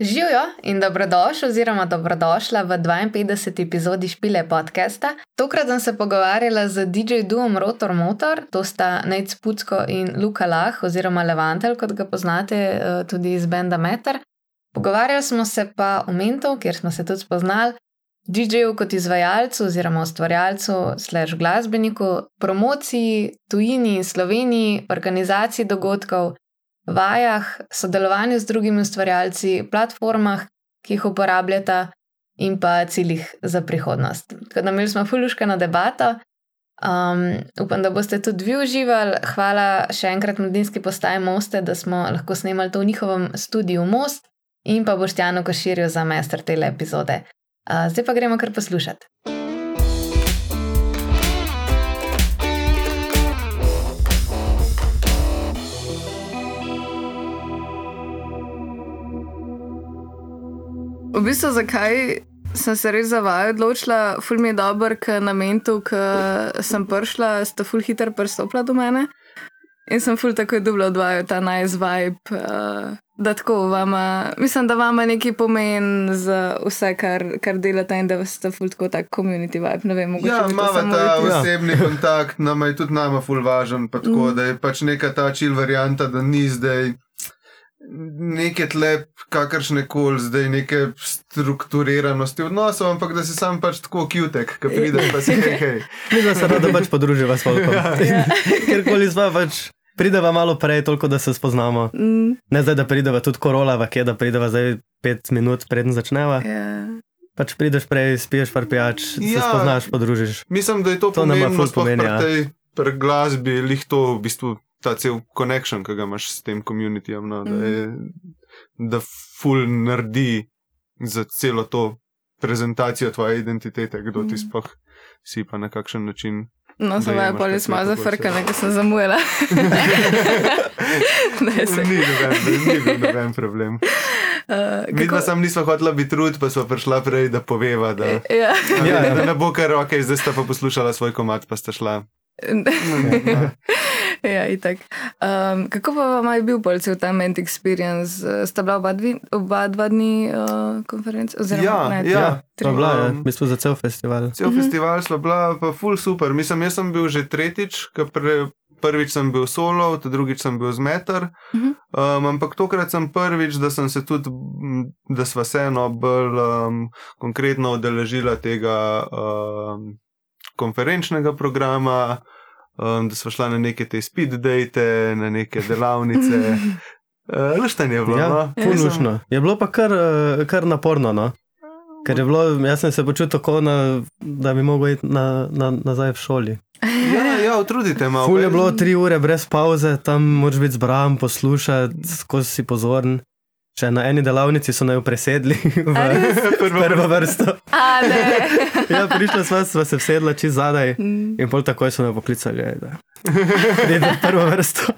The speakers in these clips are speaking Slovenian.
Živijo in dobrodošli, oziroma dobrodošla v 52. epizodi Špile podcasta. Tokrat sem se pogovarjala z DJ Duom Rotor Motor, to sta Nec Pucko in Luka Lah, oziroma Levantel, kot ga poznate eh, tudi iz Benda Meter. Pogovarjali smo se pa o Mentu, kjer smo se tudi spoznali, DJ-ju kot izvajalcu oziroma ustvarjalcu, slaž glasbeniku, promociji, tujini in Sloveniji, organizaciji dogodkov vajah, sodelovanju z drugimi ustvarjalci, platformah, ki jih uporabljata, in pa ciljih za prihodnost. Tako da imeli smo fuluškano debato. Um, upam, da boste tudi vi uživali. Hvala še enkrat Mladinski postaji Moste, da smo lahko snemali to v njihovem studiu Most in pa Boštjano Koširju za mester tele epizode. Uh, zdaj pa gremo kar poslušati. V bistvu, zakaj sem se res za vaju odločila, ful mi je dober, ker na mentu, ki sem prišla, sta ful hitro pristopila do mene in sem ful takoj dublo odvajal ta nice vibe. Uh, Da tako vama, mislim, da vama nekaj pomeni za vse, kar, kar delate, in da ste ful tako tak community vibe. Ne vem, ja, imamo ta osebni ja. kontakt, nam je tudi nama ful važen, pa tako, mm. da je pač neka ta čil varianta, da ni zdaj neke tle, kakršne koli zdaj neke strukturiranosti odnosov, ampak da si sam pač tako kjutek, ki prideš pa si hej. hej. Mi smo se radi pač podružili s Volkom. Ja. Kjerkoli smo pač. Prideva malo prej, toliko da se spoznamo. Mm. Ne zdaj, da prideva tudi korola, kje da prideva zdaj pet minut, preden začneva. Yeah. Ja. Pač prideš prej, spiješ par pijač, ja. se spoznaš, podružiš. Mislim, da je to, to pomembno, ja. pri tej pri glasbi, lih to v bistvu ta cel konekšen, ki ga imaš s tem komunitijem, no, da, mm. da ful naredi za celo to prezentacijo tvoje identitete, kdo ti sploh si pa na kakšen način. No, samo je poli smo zafrkali, ker sem zamujala. ne, se. Ni noben, noben problem. Uh, Mi pa sem nisva hotela biti trud, pa smo prišla prej, da poveva, da, ja. Ja, da ne bo kar ok, zdaj sta pa poslušala svoj komat, pa sta šla. ja, um, kako pa vam je bil polci v ta ment experience? Sta bila oba, dvi, oba dva dni uh, konference? Oziroma, ja, ne, ja. ja bila, ja. mi smo za cel festival. Cel uh -huh. festival smo bila pa full super. Mislim, jaz sem bil že tretjič, pre, prvič sem bil solo, drugič sem bil zmeter. Uh -huh. um, ampak tokrat sem prvič, da sem se tudi, da sva se eno bolj um, konkretno odeležila tega. Um, konferenčnega programa, um, da smo šli na neke te speed date, na neke delavnice. Uh, luštanje je bilo. Ja, no? Luštno. Je bilo pa kar, uh, kar naporno. No? Ker je bilo, jaz sem se počutil tako, na, da bi mogel iti na, na, nazaj v šoli. Ja, ja, utrudite malo. Ful je bilo tri ure brez pauze, tam moraš biti zbran, poslušati, skozi si pozoren. Če na eni delavnici so naj presedli v prvo vrsto. ja, prišla sva, sva se vsedla čez zadaj mm. in pol takoj so me poklicali, da je to prvo vrsto.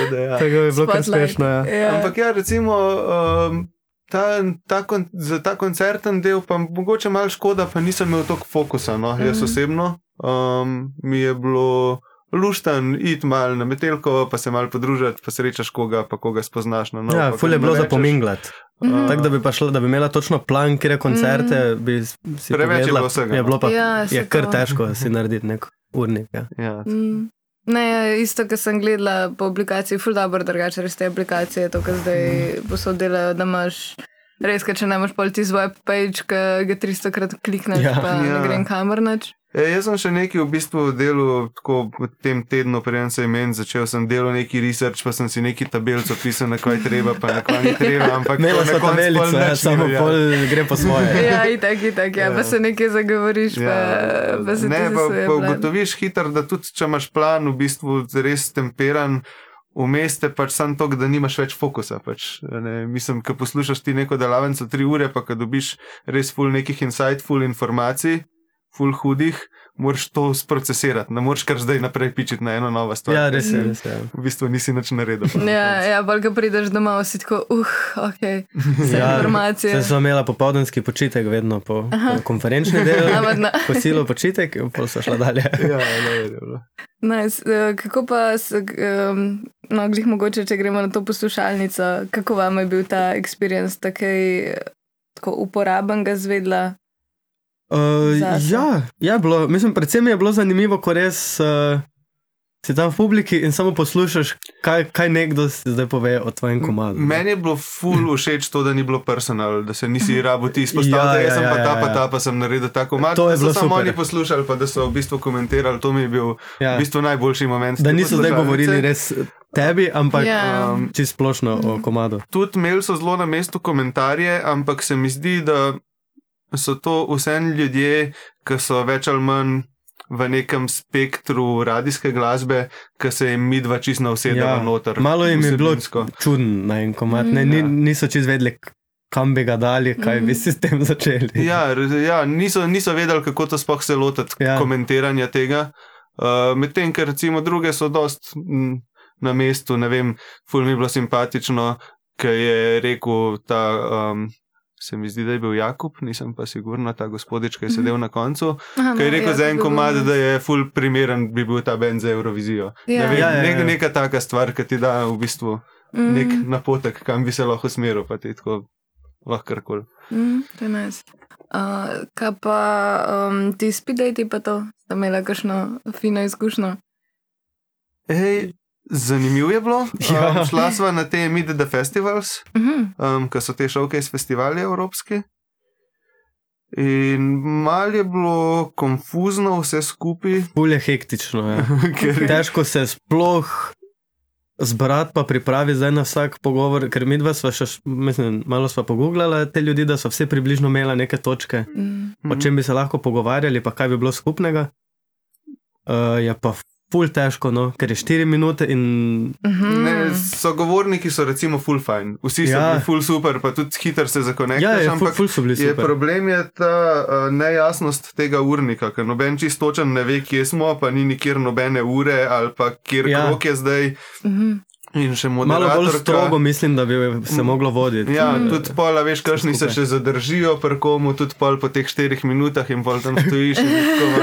Ja. Tako je bilo kar smešno. Ja. Ja. Ampak ja, recimo. Um, Ta, ta kon, za ta koncerten del, pa mogoče malo škoda, pa nisem imel toliko fokusa. No? Mm -hmm. Jaz osebno um, mi je bilo luštan, id mal na metelko, pa se mal podružiti, pa srečaš koga, pa koga spoznaš na novo. Ja, fulje je bilo za pominglati. Uh, Tako da bi, šla, da bi imela točno plan, kjer je koncerte, mm. bi si preveč je bilo vsega. Je, bilo pa, ja, je kar to. težko si narediti nek urnik. Ja. Ja. Mm. Ne, isto, kar sem gledala po aplikaciji, ful dobro, drugače res te aplikacije, to, kar zdaj mm. posodelajo, da imaš. Res, če ne moreš politi z web page, ki ga 300 krat klikneš, ja. pa ja. ne grem kamor noč. E, jaz sem še nekaj v bistvu delal tako v tem tednu, preden sem imen, začel sem delati neki research, pa sem si neki tabelco pisal, na kaj treba, pa na kaj ni treba. Ampak ne, na tabelico, ja, samo ja. pol gre po svoje. ja, itak, itak, ja, ja. pa se nekaj zagovoriš, ja. pa, pa se ne. Pa, pa ugotoviš hitro, da tudi če imaš plan, v bistvu res temperan. Vmes te pač samo to, da nimaš več fokusa. Pač, ne, mislim, ko poslušaš ti neko delavnico tri ure, pa ko dobiš res full nekih insightful informacij, full hudih, moraš to sprocesirati, ne moreš kar zdaj naprej pičiti na eno novo stvar. Ja, res je, res je. V bistvu nisi nič naredil. Ja, ja bolj ga prideš domov, si tako, uh, ok, vse ja, informacije. Jaz sem imela popoldanski počitek, vedno po, po konferenčni del. Posilo počitek, pa so šla dalje. ja, ne, ne, ne. Nice. Uh, kako pa, um, no, glih mogoče, če gremo na to poslušalnico, kako vam je bil ta experience takej, tako uporaben ga zvedla? Uh, ja, je bilo, mislim, predvsem je bilo zanimivo, ko res uh, si tam v publiki in samo poslušaš, kaj, kaj nekdo zdaj pove o tvojem komadu. Meni je bilo ful všeč to, da ni bilo personal, da se nisi rabo ti izpostavljal. Ja, jaz sem ja, pa ta, ja, pa ta, pa sem naredil ta komad. To je bilo samo oni poslušali, pa da so v bistvu komentirali. To mi je bil ja. v bistvu najboljši moment. Da niso zdaj govorili res. Tebi, ampak yeah. um, čisto splošno o komadu. Tudi imeli so zelo na mestu komentarje, ampak se mi zdi, da so to vse ljudje, ki so več ali manj v nekem spektru radijske glasbe, ki se jim mi dva čisto usedemo ja, noter. Malo jim je bilo čudno na en komat, ne, ja. niso čisto vedeli. Kam bi ga dali, kaj bi si s tem začeli? Ja, ja niso, niso vedeli, kako to sploh se lotiti ja. komentiranja tega. Uh, Medtem, ker recimo druge so dost m, na mestu, ne vem, ful mi je bilo simpatično, ker je rekel ta um, se mi zdi, da je bil Jakub, nisem pa sigurna, ta gospodič, ki je sedel na koncu, Aha, ki je no, rekel ja, za en komad, da je full primeren, bi bil ta bend za Eurovizijo. Ja. Ne vem, ja, ja, ja. Nek, neka taka stvar, ki ti da v bistvu mm. nek napotek, kam bi se lahko smeril, pa ti tako lahko karkoli. Mm, to je nice. Uh, kaj pa um, ti spidajti pa to, da imela kakšno fino izkušnjo? Hej, Zanimivo je bilo. Ja. Um, šla sva na te Mid the Festivals, uh -huh. um, ki so te showcase festivali evropski. In malo je bilo konfuzno vse skupaj. Bolje hektično je. Ker... Težko se sploh zbrati, pa pripravi zdaj na vsak pogovor. Ker mi dva sva še, mislim, malo sva pogooglala te ljudi, da so vse približno imela neke točke, mm. o čem bi se lahko pogovarjali, pa kaj bi bilo skupnega. Uh, je pa Ful težko, no? ker je 4 minute. In... Mhm. Ne, sogovorniki so recimo full fine, vsi so ja. bili full super, pa tudi hiter se zakonektaš. Ja, ja, ampak ful, ful so bili super. Problem je ta uh, nejasnost tega urnika, ker noben čistočen ne ve, kje smo, pa ni nikjer nobene ure ali pa kjer ja. krok je zdaj. Mhm. In še malo bolj strogo, mislim, da bi se moglo voditi. Ja, mm. tudi pol, veš, kakšni se še zadržijo, prkomu, tudi pol po teh štirih minutah in pol tam stojiš.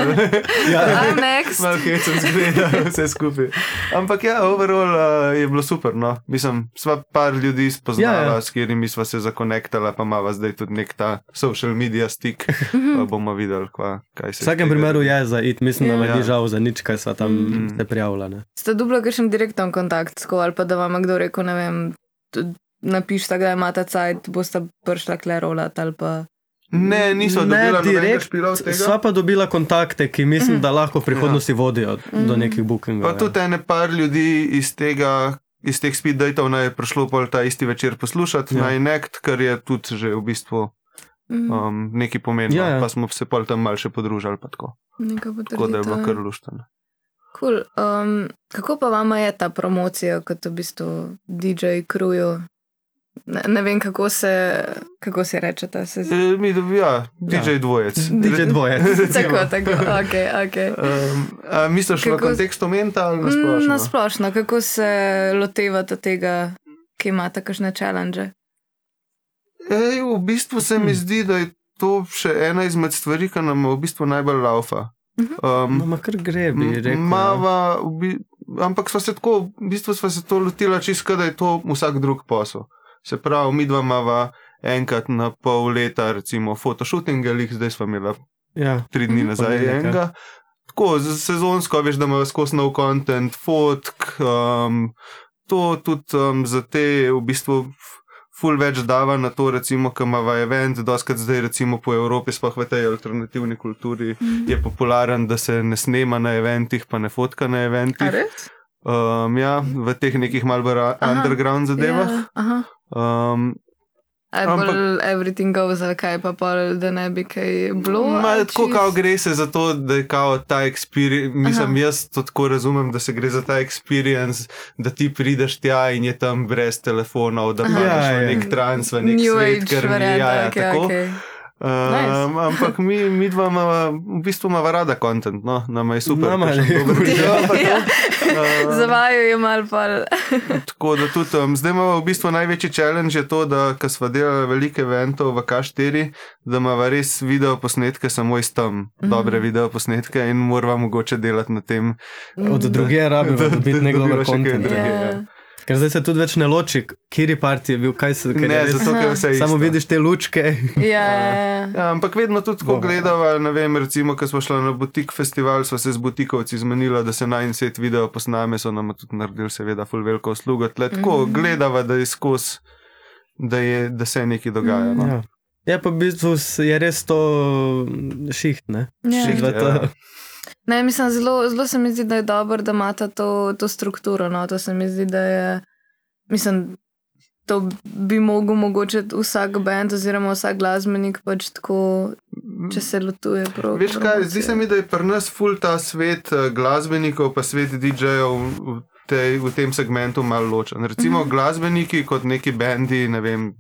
ja, next. Malo hecem zgleda, vse skupaj. Ampak ja, overall uh, je bilo super. No. Mislim, sva par ljudi spoznala, ja, ja. s katerimi sva se zakonektala, pa ima zdaj tudi nek ta social media stick. pa bomo videli, kva, kaj se. V vsakem primeru je za it, mislim, da ja. ni žal za nič, kaj sva tam mm. se prijavljala. Ste dublo, ker sem direktno v kontakt s koval pa da vam kdo rekel, ne vem, napišite, da imate cajt, boste prišla klerolat ali pa. Ne, niso ne, direkt, sva pa dobila kontakte, ki mislim, mm. da lahko v prihodnosti ja. vodijo mm. do nekih bookingov. Pa ja. tudi ene par ljudi iz tega. Iz teh speed datov je prišlo pol ta isti večer poslušati ja. na Inect, kar je tudi že v bistvu mm. um, nekaj pomenilo. Ja, ja. Pa smo se pol tam malce podružili. Tako. tako da je bilo kar luštno. Cool. Um, kako pa vama je ta promocija, kot v bistvu DJ kruju? Ne, ne vem, kako se, kako se reče ta sezon. E, mi dobimo, ja, DJ ja. dvojec. DJ dvojec. tako, tako, ok. okay. Um, Misliš kako... v kontekstu mentalno? Na splošno? Na splošno, kako se lotevate tega, ki imate kakšne challenge? Ej, v bistvu se mi zdi, da je to še ena izmed stvari, ki nam v bistvu najbolj laufa. Um, no, kar gre, bi rekel. Mava, bi, ampak smo se tako, v bistvu smo se to lotili čisto, da je to vsak drug posel. Se pravi, mi dva imamo enkrat na pol leta, recimo, fotoshooting, ali zdaj smo imeli ja. tri dni mhm. nazaj enega. Tako sezonsko, veš, da imajo skozi nov kontent, fotk, um, to tudi um, za te v bistvu ful več dava na to, recimo, kam ima event, doskrat zdaj recimo po Evropi, sploh v tej alternativni kulturi, mm je popularen, da se ne snema na eventih, pa ne fotka na eventih. Um, ja, v teh nekih malce underground zadevah. Ja, um, Ampak, everything goes, kaj pa pol, da ne bi kaj bilo. Tako kao gre se za to, da je kao ta experience. Mislim, Aha. jaz to tako razumem, da se gre za ta experience, da ti prideš tja in je tam brez telefonov, da imaš ja, ja, nek transfer, nek New svet, ker ni ja, ja, okay, tako. Okay. Nice. Ampak mi, mi dva ima, v bistvu ima rada kontent, no, nama je super. Nama je super. Zavajo je mal pa. tako da tudi um, zdaj imamo v bistvu največji challenge je to, da ko smo delali velike eventov v K4, da imamo res video posnetke samo iz tam, mm -hmm. dobre video posnetke in moramo mogoče delati na tem. Od druge rabe, da bi nekdo lahko kontent. Yeah. Ker zdaj se tudi več ne loči, kjer je parti bil, kaj se dogaja. Ne, zato ker vse je. Samo vidiš te lučke. Ja, ja, ampak vedno tudi, ko gledava, ne vem, recimo, ko smo šli na butik festival, smo se z butikovci zmenili, da se naj en set video posname, so nam tudi naredili, seveda, full veliko uslugo. Tle tako mm -hmm. gledava, da je skozi, da, da se nekaj dogaja. No? Ja. Ja, pa v bistvu je res to šiht, ne? Ja. Šiht, ja. Ne, mislim, zelo, zelo se mi zdi, da je dobro, da ima to, to strukturo. No? To se mi zdi, da je. Mislim, to bi mogel mogoče vsak bend oziroma vsak glasbenik pač tako, če se lotuje. Prav, Veš kaj, zdi se mi, da je pri nas full ta svet eh, glasbenikov, pa svet DJ-jev v, v tem segmentu malo ločen. Recimo mm -hmm. glasbeniki kot neki bendi, ne vem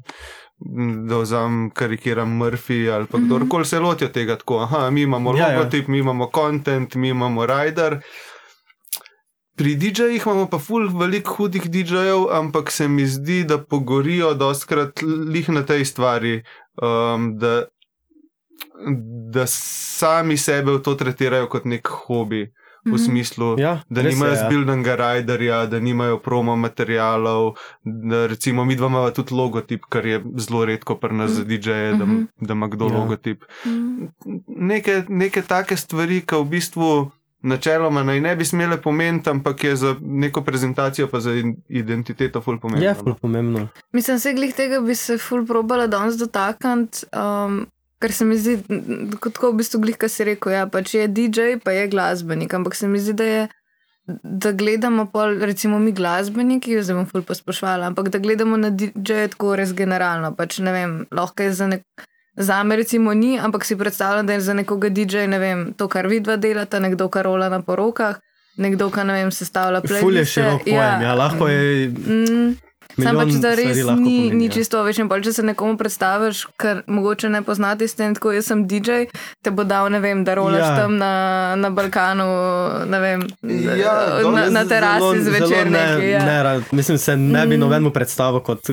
da vzamem karikiram Murphy ali pa kdorkoli se loti tega tako. Aha, mi imamo ja, ja. logotip, ja. mi imamo content, mi imamo rider. Pri DJ-jih imamo pa ful veliko hudih DJ-jev, ampak se mi zdi, da pogorijo doskrat lih na tej stvari, um, da, da sami sebe v to tretirajo kot nek hobi v mhm. smislu, ja, da nimajo ja. zbilnega riderja, da nimajo promo materialov. Da recimo, mi dva imamo tudi logotip, kar je zelo redko pri nas za DJ-je, da, mhm. da ima kdo ja. logotip. Mhm. Neke, neke take stvari, ki v bistvu. Načeloma naj ne bi smele pomeniti, ampak je za neko prezentacijo, pa za identiteto, ful pomembno. Ja, ful pomembno. Mislim, da se tega bi se ful probala danes dotakniti. Um, Ker se mi zdi, kot v bistvu glih, kar si rekel, ja, pač je DJ, pa je glasbenik, ampak se mi zdi, da je. Da gledamo, pol, recimo, mi glasbeniki, zdaj bom ful pospošvala, ampak da gledamo na DJ-je tako res generalno. Pač, vem, lahko je za, nek, za me, recimo, ni, ampak si predstavljam, da je za nekoga DJ, ne vem, to, kar vidva delata, nekdo, kar rola na porokah, nekdo, kar ne vem, sestavlja plesanje. Ful je širok pojem, ja. ja, lahko je. Mm, Sam pač, da res ni, ni čisto več. Če se nekomu predstaviš, kar mogoče ne poznati, s tem, tako jaz sem DJ, te bo dal, ne vem, da rolaš ja. tam na, na Balkanu, ne vem, ja, na, na terasi zvečer. Ne, ja. ne, mislim, se ne bi mm. nobenemu predstavil kot.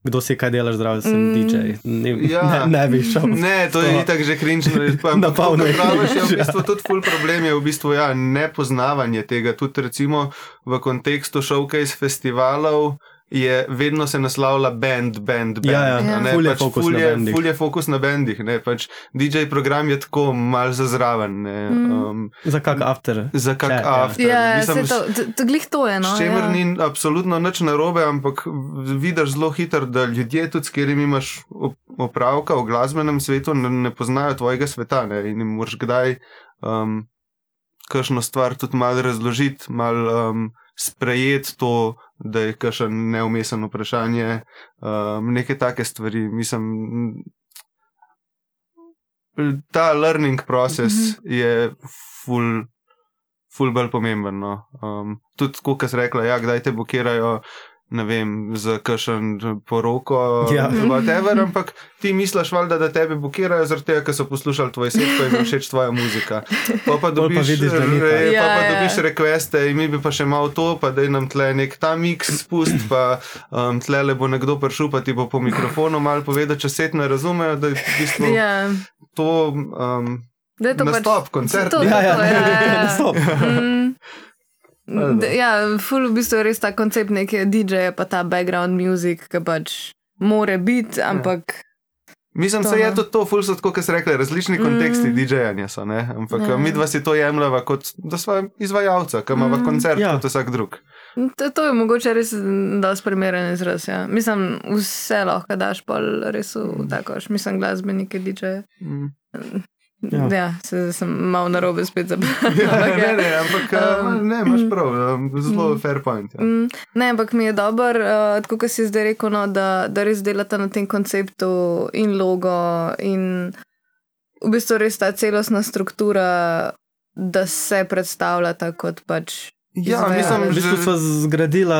Kdo si kaj delaš, zdravo, sem mm. DJ. Ne, ja. ne, ne bi šel. Ne, to je tako že krinčno. Na polno je. Pravi, ja, v bistvu tudi ful problem je v bistvu ja, nepoznavanje tega. Tudi recimo v kontekstu showcase festivalov je vedno se naslavlja bend, bend, bend. Ja, ja. Ne, ful je pač fokus ful je, na. Ful je fokus na bendih. Pač DJ program je tako mal za zraven. Mm. Um, za kak after. Za kak Če, ja. after. Ja, Mislim, to, to glih to je. No, s čimer ja. ni absolutno nič narobe, ampak vidiš zelo hitro, da ljudje, tudi s katerimi imaš opravka v glasbenem svetu, ne, ne poznajo tvojega sveta ne, in jim moraš kdaj. Um, Kakšno stvar tudi malo razložiti, malo um, sprejeti to, da je kaše neumesen vprašanje, um, neke take stvari. Mislim, ta learning process mm -hmm. je full, full bolj pomemben. No. Um, tudi, kot si rekla, ja, kdaj te blokirajo ne vem, za kakšen poroko. Ja. Whatever, ampak ti misliš, valda, da tebe blokirajo, zaradi tega, ker so poslušali tvoj svet, pa jim je všeč tvoja muzika. Pa pa dobiš, pa vidiš, re, ja, pa pa ja. dobiš requeste in mi bi pa še malo to, pa da nam tle nek ta mix spust, pa um, tle le bo nekdo prišel, pa ti bo po mikrofonu mal povedal, če se ne razumejo, da je v bistvu ja. to. Um, Da je to pač stop, koncert. To, ja, ja, ja, ja, ja. stop. Mm. Ja, ful v bistvu je res ta koncept neke DJ-ja, pa ta background music, ki pač more biti, ja. ampak. Ja. Mislim, da je no. tudi to, ful so tako, kot ste rekli, različni mm. konteksti DJ-janja so, ne? ampak ja. mi dva si to jemljava kot da sva izvajalca, ki ima mm. koncert ja. kot vsak drug. To, to je mogoče res, je primeren izraz. Ja. Mislim, vse lahko daš, pa res v tako, mislim, glasbenike DJ-je. Mm. Ja, ja se, sem malo na robe spet zabaval. Ja, ne, ne, ampak um, ne, imaš prav, zelo um, fair point. Ja. Um, ne, ampak mi je dober, uh, tako kot si zdaj rekel, no, da, da res delate na tem konceptu in logo, in v bistvu res ta celostna struktura, da se predstavljata kot pač Ja, mislim, v bistvu smo zgradili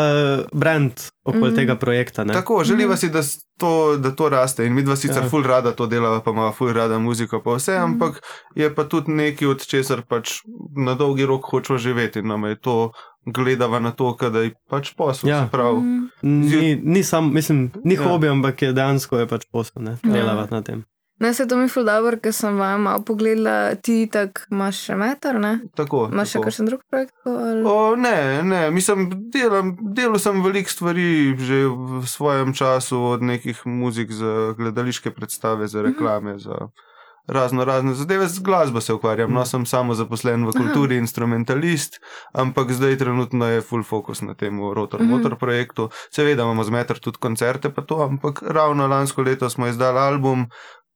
brand okoli mm. tega projekta. Ne? Tako, želiva mm. si, da to, da to raste. In mi dva sicer ja. ful rada to delava, pa ima ful rada muziko, pa vse, mm. ampak je pa tudi nekaj, od česar pač na dolgi rok hočemo živeti. Nam je to gledava na to, da je pač posel. Ja. Mm. Ni, ni sam, mislim, ni ja. hobi, ampak je dejansko je pač posel, ne ja. delavati na tem. Ne, se to mi ful dobro, ker sem vam malo pogledala, ti tak imaš še meter, ne? Tako. Imaš še kakšen drug projekt? Ali... O, ne, ne, mislim, delam, delal sem veliko stvari že v svojem času, od nekih muzik za gledališke predstave, za mhm. reklame, uh -huh. za razno razne zadeve, z glasbo se ukvarjam. No, sem samo zaposlen v kulturi, Aha. instrumentalist, ampak zdaj trenutno je full focus na tem rotor -huh. motor projektu. Seveda imamo z meter tudi koncerte, pa to, ampak ravno lansko leto smo izdali album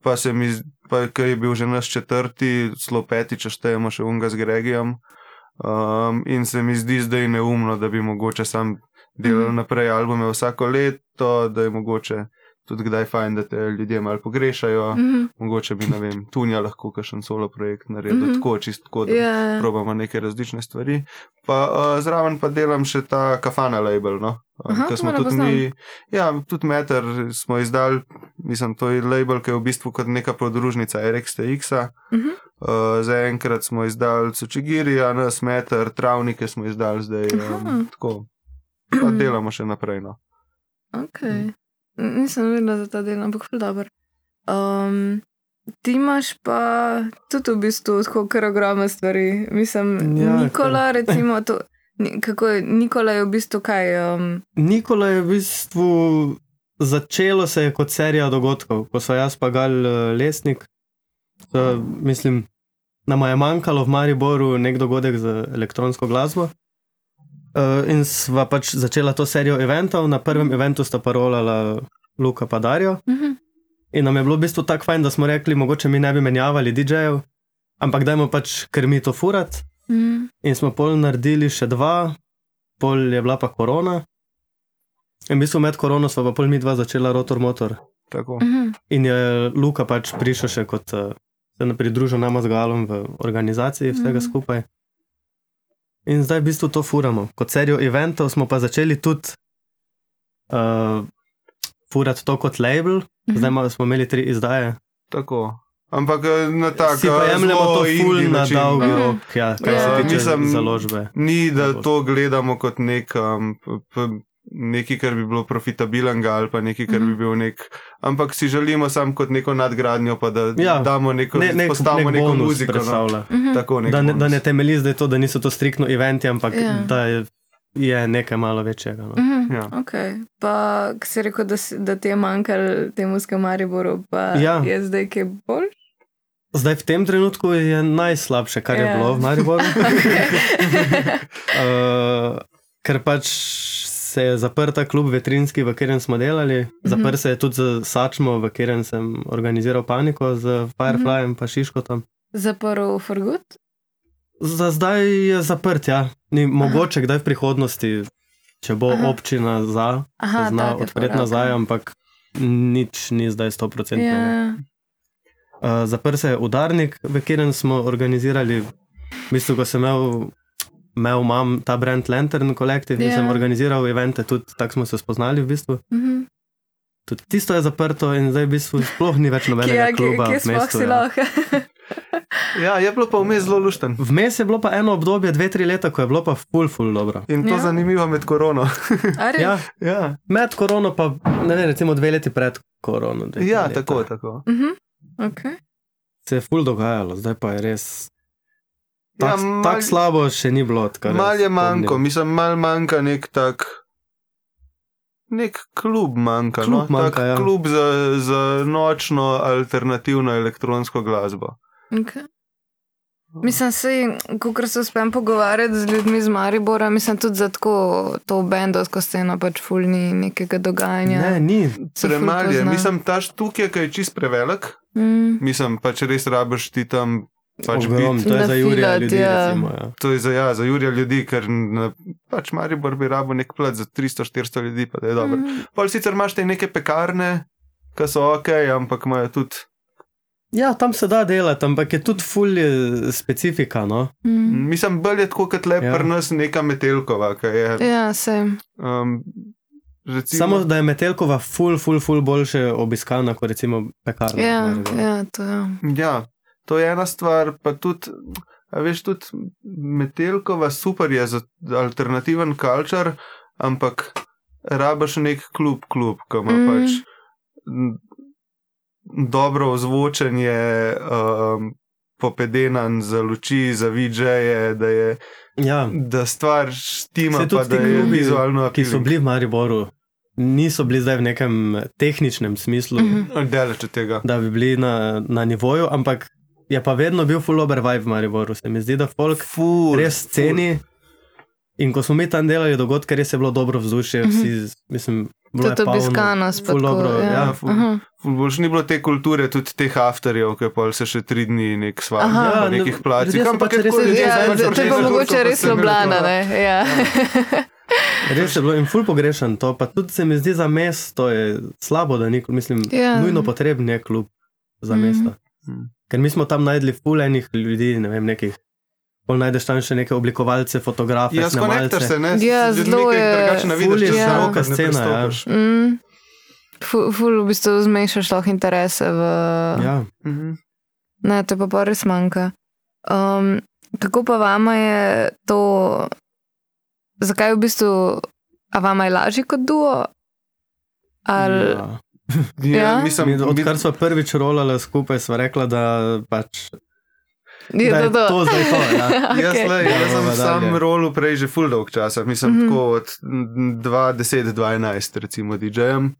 pa se mi, pa ker je bil že naš četrti, zelo peti, če štejemo še unga z Gregijem. Um, in se mi zdi zdaj neumno, da bi mogoče sam delal mm. naprej albume vsako leto, da je mogoče tudi kdaj fajn, da te ljudje malo pogrešajo. Mm -hmm. Mogoče bi, ne vem, tunja lahko kakšen solo projekt naredil, mm -hmm. tako čisto, tako, da yeah. Ja. probamo neke različne stvari. Pa uh, zraven pa delam še ta kafana label, no. Ker smo tudi mi, ja, tudi Meter smo izdali, mislim, to je label, ki je v bistvu kot neka podružnica RXTX-a. Uh -huh. uh, Zaenkrat smo izdali Sučigirija, nas Meter, travnike smo izdali zdaj. Um, tako, pa delamo še naprej. No. Okay. Nisem vedela za ta del, ampak je dobro. Um, ti imaš pa tudi v bistvu tako kar ogromne stvari. Mislim, ja, Nikola, recimo, to, kako je Nikola je v bistvu kaj. Um... Nikola je v bistvu začelo se kot serija dogodkov, ko so jaz pa gal uh, lesnik. To, mislim, nam je manjkalo v Mariboru nek dogodek z elektronsko glasbo. Uh, in sva pač začela to serijo eventov, na prvem eventu sta parolala Luka in Darijo. Uh mhm. -huh. In nam je bilo v bistvu tako fajn, da smo rekli, mogoče mi ne bi menjavali DJ-jev, ampak dajmo pač krmi to furat. -huh. In smo pol naredili še dva, pol je bila pa korona. In v bistvu med korono smo pa pol mi dva začela rotor motor. Uh mhm. -huh. In je Luka pač prišel še kot uh, se pridružil nama z Galom v organizaciji vsega uh -huh. skupaj. In zdaj v bistvu to furamo. Kot serijo eventov smo pa začeli tudi uh, furati to kot label, mhm. zdaj ima, smo imeli tri izdaje. Tako. Ampak eh, na tak način. Pa jemljemo to ful na dolgi mhm. rok, ja, kaj ja, se tiče založbe. Ni, da to gledamo kot nek um, nekaj, kar bi bilo profitabilnega ali pa nekaj, kar mm -hmm. bi mhm. bil nek. Ampak si želimo sam kot neko nadgradnjo, pa da ja, damo neko, ne, nek, postavimo nek neko muziko. No. Mm -hmm. Tako, da, ne, da ne temelji zdaj to, da niso to striktno eventi, ampak ja. da je, je nekaj malo večjega. No. Mm -hmm. ja. okay. Pa si rekel, da, da ti je manjkalo temu skamariboru, pa ja. je zdaj kaj bolj? Zdaj, v tem trenutku je najslabše, kar je yeah. Ja. bilo v Mariboru. uh, ker pač se je zaprta klub veterinski, v katerem smo delali, mm -hmm. zaprl se je tudi z Sačmo, v katerem sem organiziral paniko z Fireflyjem in mm -hmm. Šiškotom. Zaprl Forgut? Za zdaj je zaprt, ja. Ni mogoče, kdaj v prihodnosti, če bo Aha. občina za, Aha, zna odpreti nazaj, ampak nič ni zdaj 100%. Yeah. Ja. Uh, zaprl se je udarnik, v katerem smo organizirali, v bistvu, ko sem imel imel imam ta brand Lantern Collective yeah. in sem ja. organiziral evente, tudi tako smo se spoznali v bistvu. Mm -hmm. Tudi tisto je zaprto in zdaj v bistvu sploh ni več nobenega kluba. Kje smo si lahko? Ja, je bilo pa vmes zelo lušten. Vmes je bilo pa eno obdobje, dve, tri leta, ko je bilo pa full, full dobro. In to ja. zanimivo med korono. ja, ja, med korono pa, ne vem, recimo dve leti pred korono. Ja, leta. tako, tako. Uh -huh. Okay. Se je full dogajalo, zdaj pa je res Tako ja, tak slabo še ni bilo. Mal je manjko, mislim, mal manjka nek tak. Nek klub manjka, klub, no? manjka, ja. klub za, za nočno alternativno elektronsko glasbo. Okay. Mislim, ko se uspem pogovarjati z ljudmi iz Maribora, mislim tudi za tako to bendovsko sceno, pač fulni nekega dogajanja. Ne, ni. Premalje, mislim, ta štuk je, ki je čist prevelik. Mm. Mislim, pač res rabiš ti tam Pač Ogrom, to je za Jurija ljudi. Ja. Recimo, ja. To je za, ja, za Jurija ljudi, ker na, pač Maribor bi rabo nek plat za 300-400 ljudi, pa da je dobro. Mm. Pol sicer imaš te neke pekarne, ki so ok, ampak imajo tudi Ja, tam se da delati, ampak je tudi fulje specifika. No? Mm. Mislim, bolj je tako kot le ja. pri nas neka metelkova. Je, ja, se. Um, recimo, Samo da je metelkova ful, ful, ful boljše obiskana kot recimo pekarna. Ja, ja, to je. Ja, to je ena stvar, pa tudi. A veš, tudi metelkova super je za alternativen kalčar, ampak rabaš nek klub, klub, ki ima mm. pač dobro ozvočenje, um, popedenan za luči, za vidžeje, da je ja. da stvar štima, pa da je klubi, vizualno. Ki so bili v Mariboru. Niso bili zdaj v nekem tehničnem smislu, mm -hmm. da bi bili na, na nivoju, ampak je pa vedno bil full over vibe v Mariboru. Se mi zdi, da folk full, res ceni. Full. In ko smo mi tam delali dogodke, res je bilo dobro vzdušje, vsi, mm -hmm. mislim, Bilo je to obiskano, spet dobro. Ja, ja ful, ful, ni bilo te kulture, tudi teh afterjev, ki pa se še tri dni nek svaj na ja, nekih placih. Ampak res je bilo zelo težko. To je mogoče res Ljubljana. Ja. Ja. Res je bilo in ful pogrešan to, pa tudi se mi zdi za mesto je slabo, da ni, mislim, ja. nujno potreben je klub za mhm. mesto. Mm. Ker mi smo tam najdli ful enih ljudi, ne vem, nekih Pol najdeš tam še neke oblikovalce, fotografe. Ja, skonektor se, ne? Ja, zelo je. Drugače vidiš, je široka scena. Ja. Mm. Ful, ful, v bistvu zmešaš lahko interese v... Ja. Mhm. Ne, to pa pa res manjka. Um, kako pa vama je to... Zakaj v bistvu... A vama je lažje kot duo? Ali... Ja. Ja, ja? Mislim, odkar smo prvič rolali skupaj, smo rekli, da pač Je to, to. to zdaj to. Ja. okay. Jaz, le, jaz sem sam rolu prej že full dolg časa, mislim mm -hmm. tako od 2010-2012, recimo DJ-jem.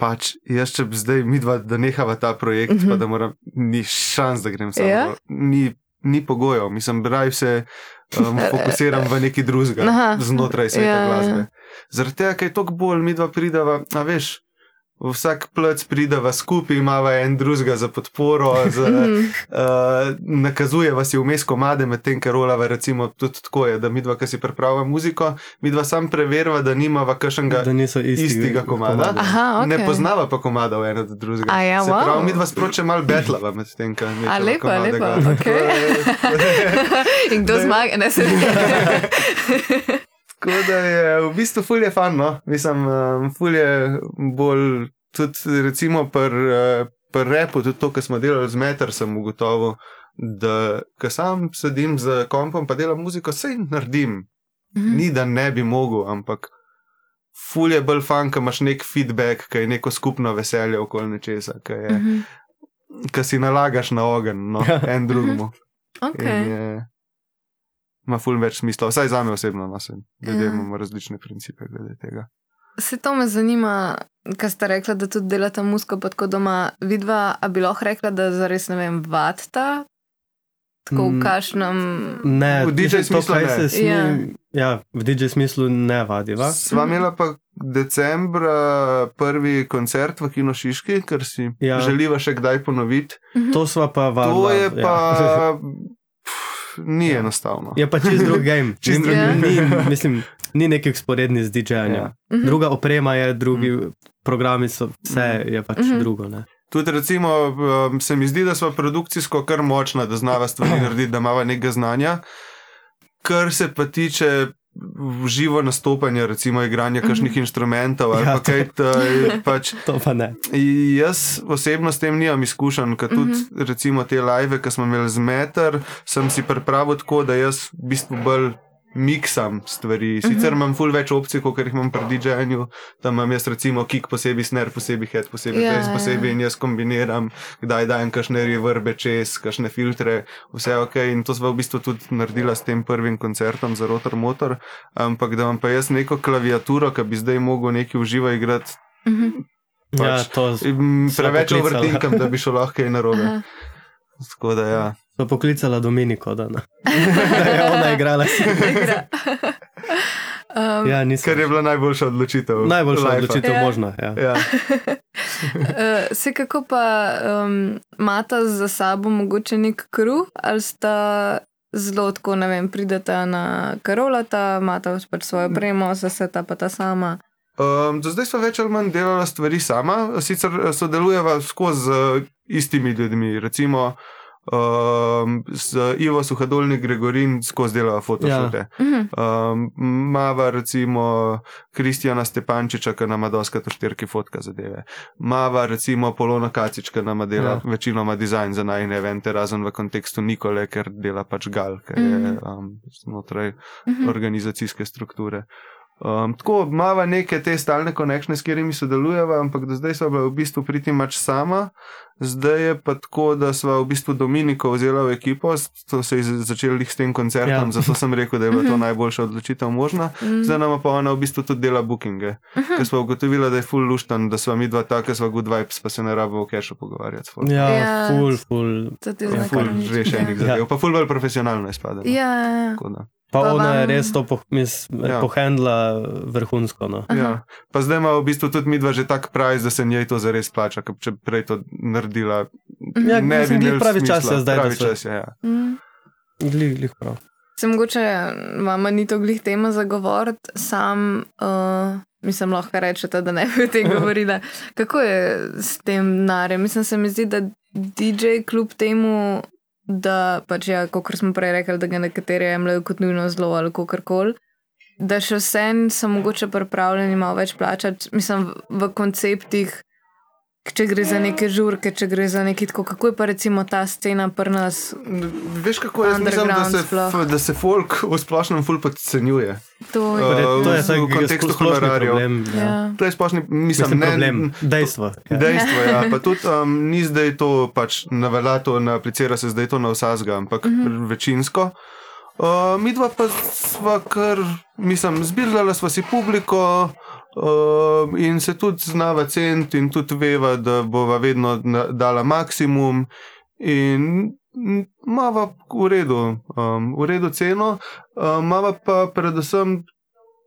Pač jaz, če bi zdaj mi dva, da nehava ta projekt, mm -hmm. pa da moram, ni šans, da grem sam. Yeah. Ja? Ni, ni pogojev, mislim, braj se um, fokusiram v neki drugega znotraj sveta yeah. Ja, glasbe. Zaradi tega, ker je toliko bolj mi dva pridava, a veš vsak plec prideva skupaj, imamo en drugega za podporo, za, uh, nakazuje vas je vmes komade, medtem ker rolava, recimo, tudi tako je, da mi dva, ki si pripravljamo muziko, mi dva sam preverjava, da nimava kakšnega isti, istega komada. komada. Aha, okay. Ne poznava pa komada v eno od drugega. Ja, wow. pravi, mi dva sproče malo betlava med tem, kar mi. A lepo, lepo. Okay. In kdo zmaga, ne se. Tako da je v bistvu fulje fan, no? mislim, um, fulje bolj tudi recimo pri uh, repu, tudi to, kar smo delali z Meter, sem ugotovil, da ko sam sedim z kompom in delam muziko, se jim naredim. -hmm. Ni da ne bi mogel, ampak fulje bolj fan, ko imaš nek feedback, ki je neko skupno veselje okoli nečesa, ki mm -hmm. si nalagaš na ogen, no, en drugemu. Okay. Ma ful več smisla, vsaj za me osebno, no, ljudje ja. imamo različne principe glede tega. Se to me zanima, kaj ste rekli, da tudi delate musko pod doma. Vidva, a bi lahko rekla, da zares ne vem, vadta? Tako v mm, kašnem. Ne, v DJ smislu ne. Smi, ja. ja, v DJ smislu ne vadiva. Sva imela pa decembra prvi koncert v Kino Šiški, ker si ja. želiva še kdaj ponoviti. To sva pa vadila. To je pa. Ja. ni ja. enostavno. Je pa čist drug game. čist drug ja. ni, mislim, ni neki sporedni z DJ-jem. Ja. Mhm. Druga oprema je, drugi mm. programi so, vse je pač mm -hmm. drugo. Ne? Tudi, recimo, um, se mi zdi, da smo produkcijsko kar močna, da znava stvari narediti, da imamo nekaj znanja. Kar se pa tiče živo nastopanje, recimo igranje -hmm. kakšnih inštrumentov ali ja, kaj takega. Pač, to pa ne. Jaz osebno s tem nimam izkušenj, ker tudi mm -hmm. recimo te live, ki smo imeli z meter, sem si pripravil tako, da jaz v bistvu bolj miksam stvari. Sicer uh mhm. -huh. imam ful več opcij, kot jih imam pri DJ-ju. Tam imam jaz recimo kick posebej, snare posebej, head posebej, yeah, ja, bass ja. posebej in jaz kombiniram, kdaj dajem kakšne reverbe čez, kakšne filtre, vse ok. In to smo v bistvu tudi naredila s tem prvim koncertom za Rotor Motor. Ampak da imam pa jaz neko klaviaturo, ki bi zdaj mogel neki uživo igrati. Uh mhm. -huh. pač, ja, to preveč overtinkam, da bi šlo lahko in narobe. Tako da ja. So poklicala Dominiko, da, da je ona igrala. um, ja, Ker je bila najboljša odločitev. Najboljša life. odločitev ja. možna. Ja. Ja. uh, kako pa um, imata za sabo mogoče nek kruh ali sta zelo tako, ne vem, prideta na karolata, imata pač svojo bremo, zase ta pa ta sama. Um, do zdaj smo več ali manj delali stvari sama, sicer sodelujeva skozi z istimi ljudmi. Recimo, um, z Ivo Suhadolni Gregorin skozi delava fotošote. Ja. Um, mava recimo Kristjana Stepančiča, ki nama doska to štirki fotka zadeve. Mava recimo Polona Kacička nama dela ja. večinoma dizajn za najne evente, razen v kontekstu Nikole, ker dela pač gal, ker je um, znotraj organizacijske strukture. Um, tako imamo neke te stalne konekšne, s katerimi sodelujemo, ampak do zdaj smo bili v bistvu priti mač sama. Zdaj je pa tako, da smo v bistvu Dominiko vzeli v ekipo, to se je začelo s tem koncertom, ja. zato sem rekel, da je bila to mhm. najboljša odločitev možna. Mhm. Zdaj nam pa ona v bistvu tudi dela bookinge, mhm. ker smo ugotovili, da je full luštan, da smo mi dva taka, sva good vibes, pa se ne rabimo v kešu pogovarjati. Ja, ja, full, full. Ja, full rešenih ja. zadev, pa full bolj profesionalno izpada. Ja, ja. Pa, pa ona vam... je res to po, ja. pohendla vrhunsko. No. Ja. Pa zdaj ima v bistvu tudi mi dva že tak pravi, da se njej to zares plača, če prej to naredila. Ja, ne bi imel pravi čas, ja, zdaj pravi čas. Ja. Mm. Glih, glih prav. Se mogoče vama ni to glih tema za govor, sam uh, mislim, lahko rečete, da ne bi o tem govorila. Kako je s tem narem? Mislim, se mi zdi, da DJ kljub temu da pač, ja, kot smo prej rekli, da ga nekateri jemljajo kot nujno zlo ali kako koli. Da še vsem so mogoče pripravljeni malo več plačati, mislim, v konceptih, če gre za neke žurke, če gre za neki tako, kako je pa recimo ta scena pri nas. Veš, kako je mislim, da se, da se folk v splošnem ful podcenjuje. To je, uh, to je v kontekstu honorarjev. Ja. Ja. To je splošni mislim, ne, problem. Dejstvo. Ja. Dejstvo, ja. Pa tudi um, ni zdaj to, pač navelja to, aplicira se zdaj to na vsazga, ampak mhm. -huh. večinsko. Uh, mi dva pa sva kar, mislim, zbirala sva si publiko, Uh, in se tudi znava ceniti, in tudi veva, da bova vedno dala maksimum, in imamo v redu, um, v redu ceno, um, pa predvsem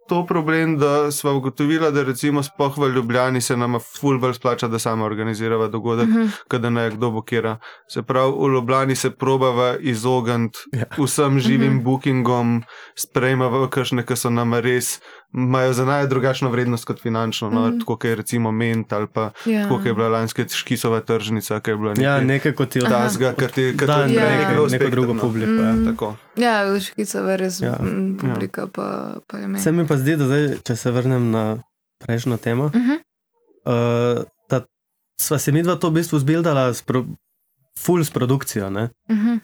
to problem, da smo ugotovili, da recimo spoh v Ljubljani se nam ful bolj splača, da sama organizirava dogodek, uh -huh. kada ne kdo bo kera. Se pravi, v Ljubljani se probava izogniti ja. vsem živim uh -huh. bookingom, sprejmava kakšne, ki so nam res imajo za naj drugačno vrednost kot finančno, no, mm. tako je recimo ment ali pa ja. tako je bila lanska škisova tržnica, ki je bila nekaj, ja, nekaj kot je od tega, kar ti je da, ja. nekaj, neko drugo publiko. Mm. Ja, ja škisova res ja. publika ja. pa, pa je ment. Pa zdi, da zdaj, če se vrnem na prejšnjo temo, mm -hmm. uh, da sva se mi dva to v bistvu zbildala s pro, full s produkcijo, mm -hmm.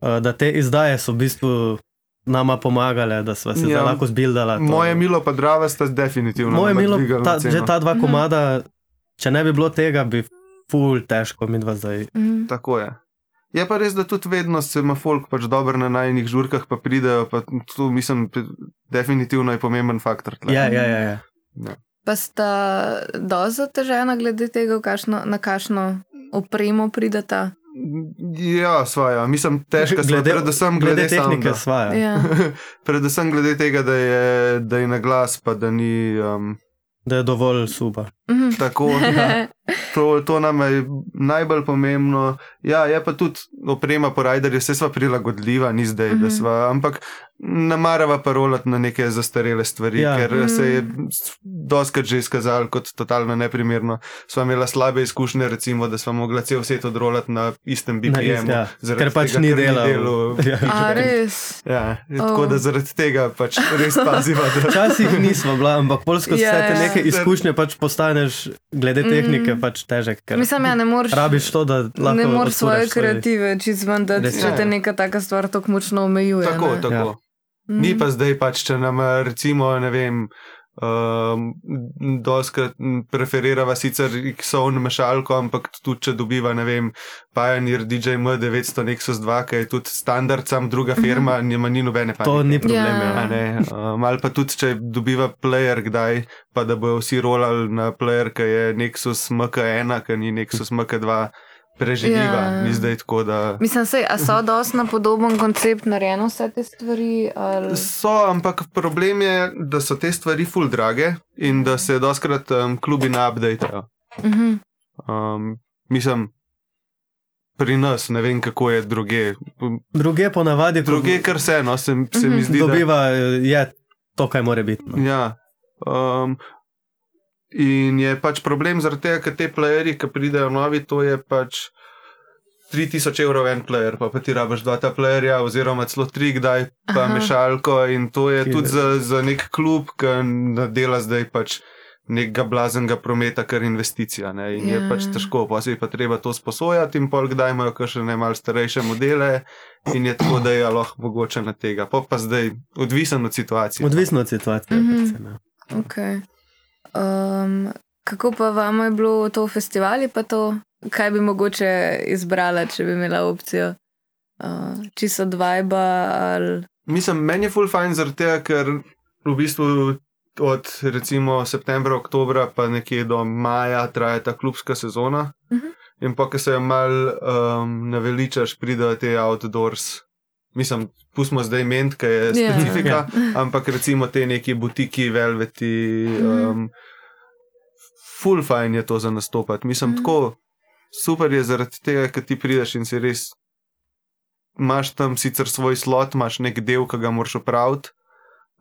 uh, da te izdaje so v bistvu nama pomagale, da smo se ja, lahko zbildali. Moje milo pa drava sta definitivno. Moje milo, ta, že ta dva mhm. komada, če ne bi bilo tega, bi ful težko mi dva zdaj. Mm. Tako je. Je pa res, da tudi vedno se ima folk pač dobro na najnih žurkah, pa pridejo, pa tu mislim, definitivno je pomemben faktor. Ja, ja, ja, ja. ja. Pa sta doza težena glede tega, kašno, na kakšno opremo prideta? Ja, svoja. Mislim, težko je predvsem glede, glede tehnike. Ja. predvsem glede tega, da je, da je na glas, pa da ni. Um, da je dovolj suba. Mhm. Tako, ja. to, to nam je najbolj pomembno. Ja, je pa tudi oprema po rajderju, vse sva prilagodljiva, ni zdaj, da mhm. sva. Ampak namarava parolati na neke zastarele stvari, ja. ker mm. se je doskrat že izkazalo kot totalno neprimerno. Sva imela slabe izkušnje, recimo, da sva mogla cel svet odrolati na istem BPM. Ja. Ker pač tega, ni delo. Ja. A, res. Ja, tako oh. da zaradi tega pač res paziva. Včasih nismo bila, ampak polsko yeah. se te neke izkušnje pač postaneš glede mm. tehnike pač težek. Mislim, ja, ne moreš. Rabiš to, da lahko. Ne moreš svoje kreative, čez ven, da če te neka taka stvar tako močno omejuje. Tako, ne? tako. Ja. Mm. Ni pa zdaj, pač, če nam recimo, ne vem, um, doskrat preferirava sicer X-ovno mešalko, ampak tudi če dobiva, ne vem, Pioneer DJ M900 Nexus 2, ki je tudi standard, sam druga mhm. firma, mm. nima ni nobene panike. To ni problem. Yeah. Um, ali pa tudi, če dobiva player kdaj, pa da bojo vsi rolali na player, ki je Nexus MK1, ki ni Nexus MK2 preživiva, ja. ni zdaj tako. Da... Mislim, da so dosti na podoben koncept narejene vse te stvari. Ali... So, ampak problem je, da so te stvari full drage in da se doskrat um, klubi ne updatejo. Uh -huh. um, mislim. Pri nas ne vem, kako je druge. Druge ponavadi. Druge, kar se eno, se, se mi zdi. Dobiva, da je to, kaj more biti. No. Ja. Um, In je pač problem zaradi tega, ker te playerji, ki pridejo novi, to je pač 3000 evrov en player, pa, pa ti rabiš dva ta playerja, oziroma celo tri, kdaj pa Aha. mešalko. In to je tudi za, za nek klub, ki dela zdaj pač nekega blaznega prometa, kar investicija. Ne? In ja. je pač težko, pa se je pa treba to sposojati, in pol kdaj imajo še ne malce starejše modele, in je tako, da je lahko mogoče na tega. Pa pa zdaj, odvisen od situacije. Odvisno od situacije. Mm -hmm. okay. Um, kako pa vam je bilo to v festivali, pa to, kaj bi mogoče izbrala, če bi imela opcijo? Uh, čisto dvajba ali. Mislim, meni je full fine zaradi tega, ker v bistvu od recimo septembra, oktobra, pa nekje do maja traja ta klubska sezona. Uh mhm. -huh. In pa, ki se jo mal um, naveličaš, pridejo te outdoors. Mislim, pustimo zdaj ment, ki je ja. specifika, yeah. Ja. yeah. ampak recimo te neki butiki, velveti. Mhm. Um, Full fine je to za nastopati. Mislim, mm. tako super je zaradi tega, ker ti prideš in si res. Imáš tam sicer svoj slot, imaš nek del, ki ga moraš opraviti,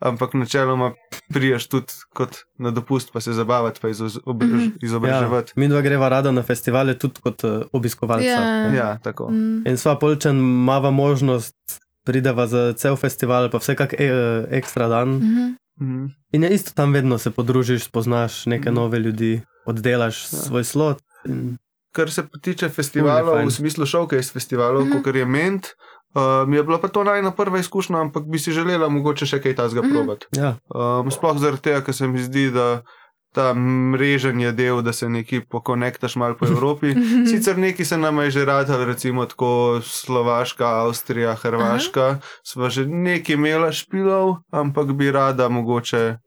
ampak načeloma priješ tudi kot na dopust, pa se zabavati, pa mhm. izobraževati. Ja, mi dva greva rada na festivale, tudi kot uh, obiskovalca. Ja, ja tako. Mm. In sva polčen, mava možnost, prideva za cel festival, pa vse kak e, ekstra dan. Mm -hmm. Mm. In je isto tam vedno se podružiš, spoznaš neke mm. nove ljudi, oddelaš ja. svoj slot. In... Kar se tiče festivalov, v smislu šovke iz festivalov, mm -hmm. kot je ment, Uh, mi je bila pa to najna prva izkušnja, ampak bi si želela mogoče še kaj tasga mm -hmm. probati. Ja. Um, sploh zaradi tega, ker se mi zdi, da ta mreženje del, da se neki pokonektaš malo po Evropi. Sicer neki se nam je že radili, recimo tako Slovaška, Avstrija, Hrvaška, sva že neki imela špilov, ampak bi rada mogoče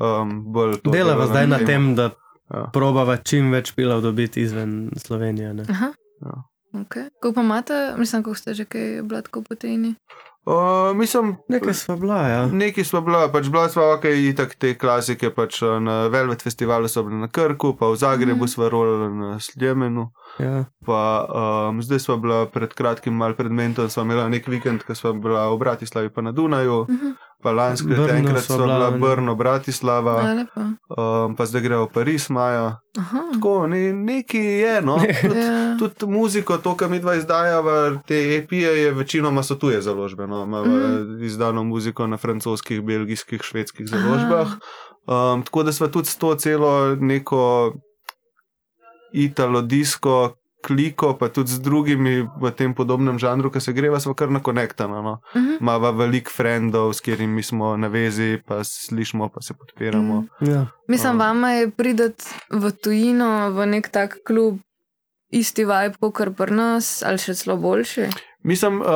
um, bolj to. Delava zdaj na tem, da ja. probava čim več špilov dobiti izven Slovenije. Ja. Okay. Kako pa imate, mislim, kako ste že kaj blatko poteni? Uh, mislim, nekaj smo bila, ja. Nekaj smo bila, pač bila smo ok, itak te klasike, pač na Velvet festivalu so bili na Krku, pa v Zagrebu mm. smo rolali na Sljemenu. Ja. Pa um, zdaj smo bila pred kratkim, mal pred mentom, smo imeli nek vikend, ko smo bila v Bratislavi pa na Dunaju. Mm -hmm pa lansko leto enkrat so bila Brno, Bratislava, um, pa zdaj grejo v Pariz, Maja. Tako, ne, neki je, no. Tudi ja. tud muziko, to, kar mi dva izdajava, te epije, je večinoma so tuje založbe. No. Imamo mm. izdano muziko na francoskih, belgijskih, švedskih založbah. Um, tako da smo tudi s to celo neko italo-disko, kliko, pa tudi z drugimi v tem podobnem žanru, ki se greva, smo kar na konektano. No. Uh -huh. Mava veliko frendov, s katerimi smo na vezi, pa slišimo, pa se podpiramo. Uh -huh. ja. Mislim, uh. vama je prideti v tujino, v nek tak klub, isti vibe, kot pri nas, ali še celo boljši. Mislim, uh,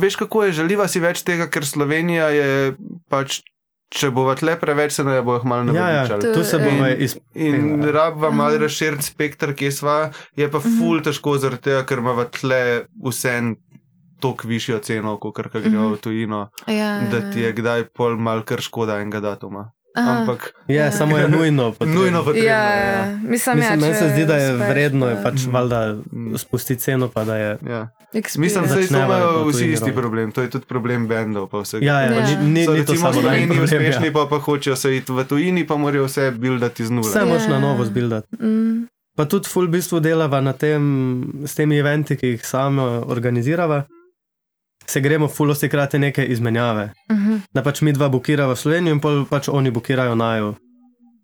veš, kako je želiva si več tega, ker Slovenija je pač Če bo tle preveč, se ne bo jih malo naučil. Ja, ja, tu se bomo izpustili. In rabva malo razširiti spektr, ki je sva, je pa mhm. ful težko zaradi tega, ker ima tle vse toliko višjo ceno, kot kar gre v mhm. tujino, ja, da ti je kdaj pol mal kar škoda enega datuma. Ampak, ja, ja, samo je nujno. nujno potrebno, ja, ja. Ja. Mislim, ja, Mislim, se zdi, da je vredno je pač mm. valjda spustiti ceno. Da je, ja. Mislim, da imajo vsi isti problem. To je tudi problem bendov. Ja, ja, ja. Ni, ni, so, ni to samo eni uspešni, ja. pa, pa hočejo se iti v tujini, pa morajo vse buildati z nule. Vse moš na novo zbuildati. Mm. Pa tudi full bistvu delava na tem, s temi eventi, ki jih sama organizirava se gremo fulosti krati neke izmenjave. Uh mhm. -huh. Da pač mi dva bukiramo v Slovenijo in pač oni bukirajo najo.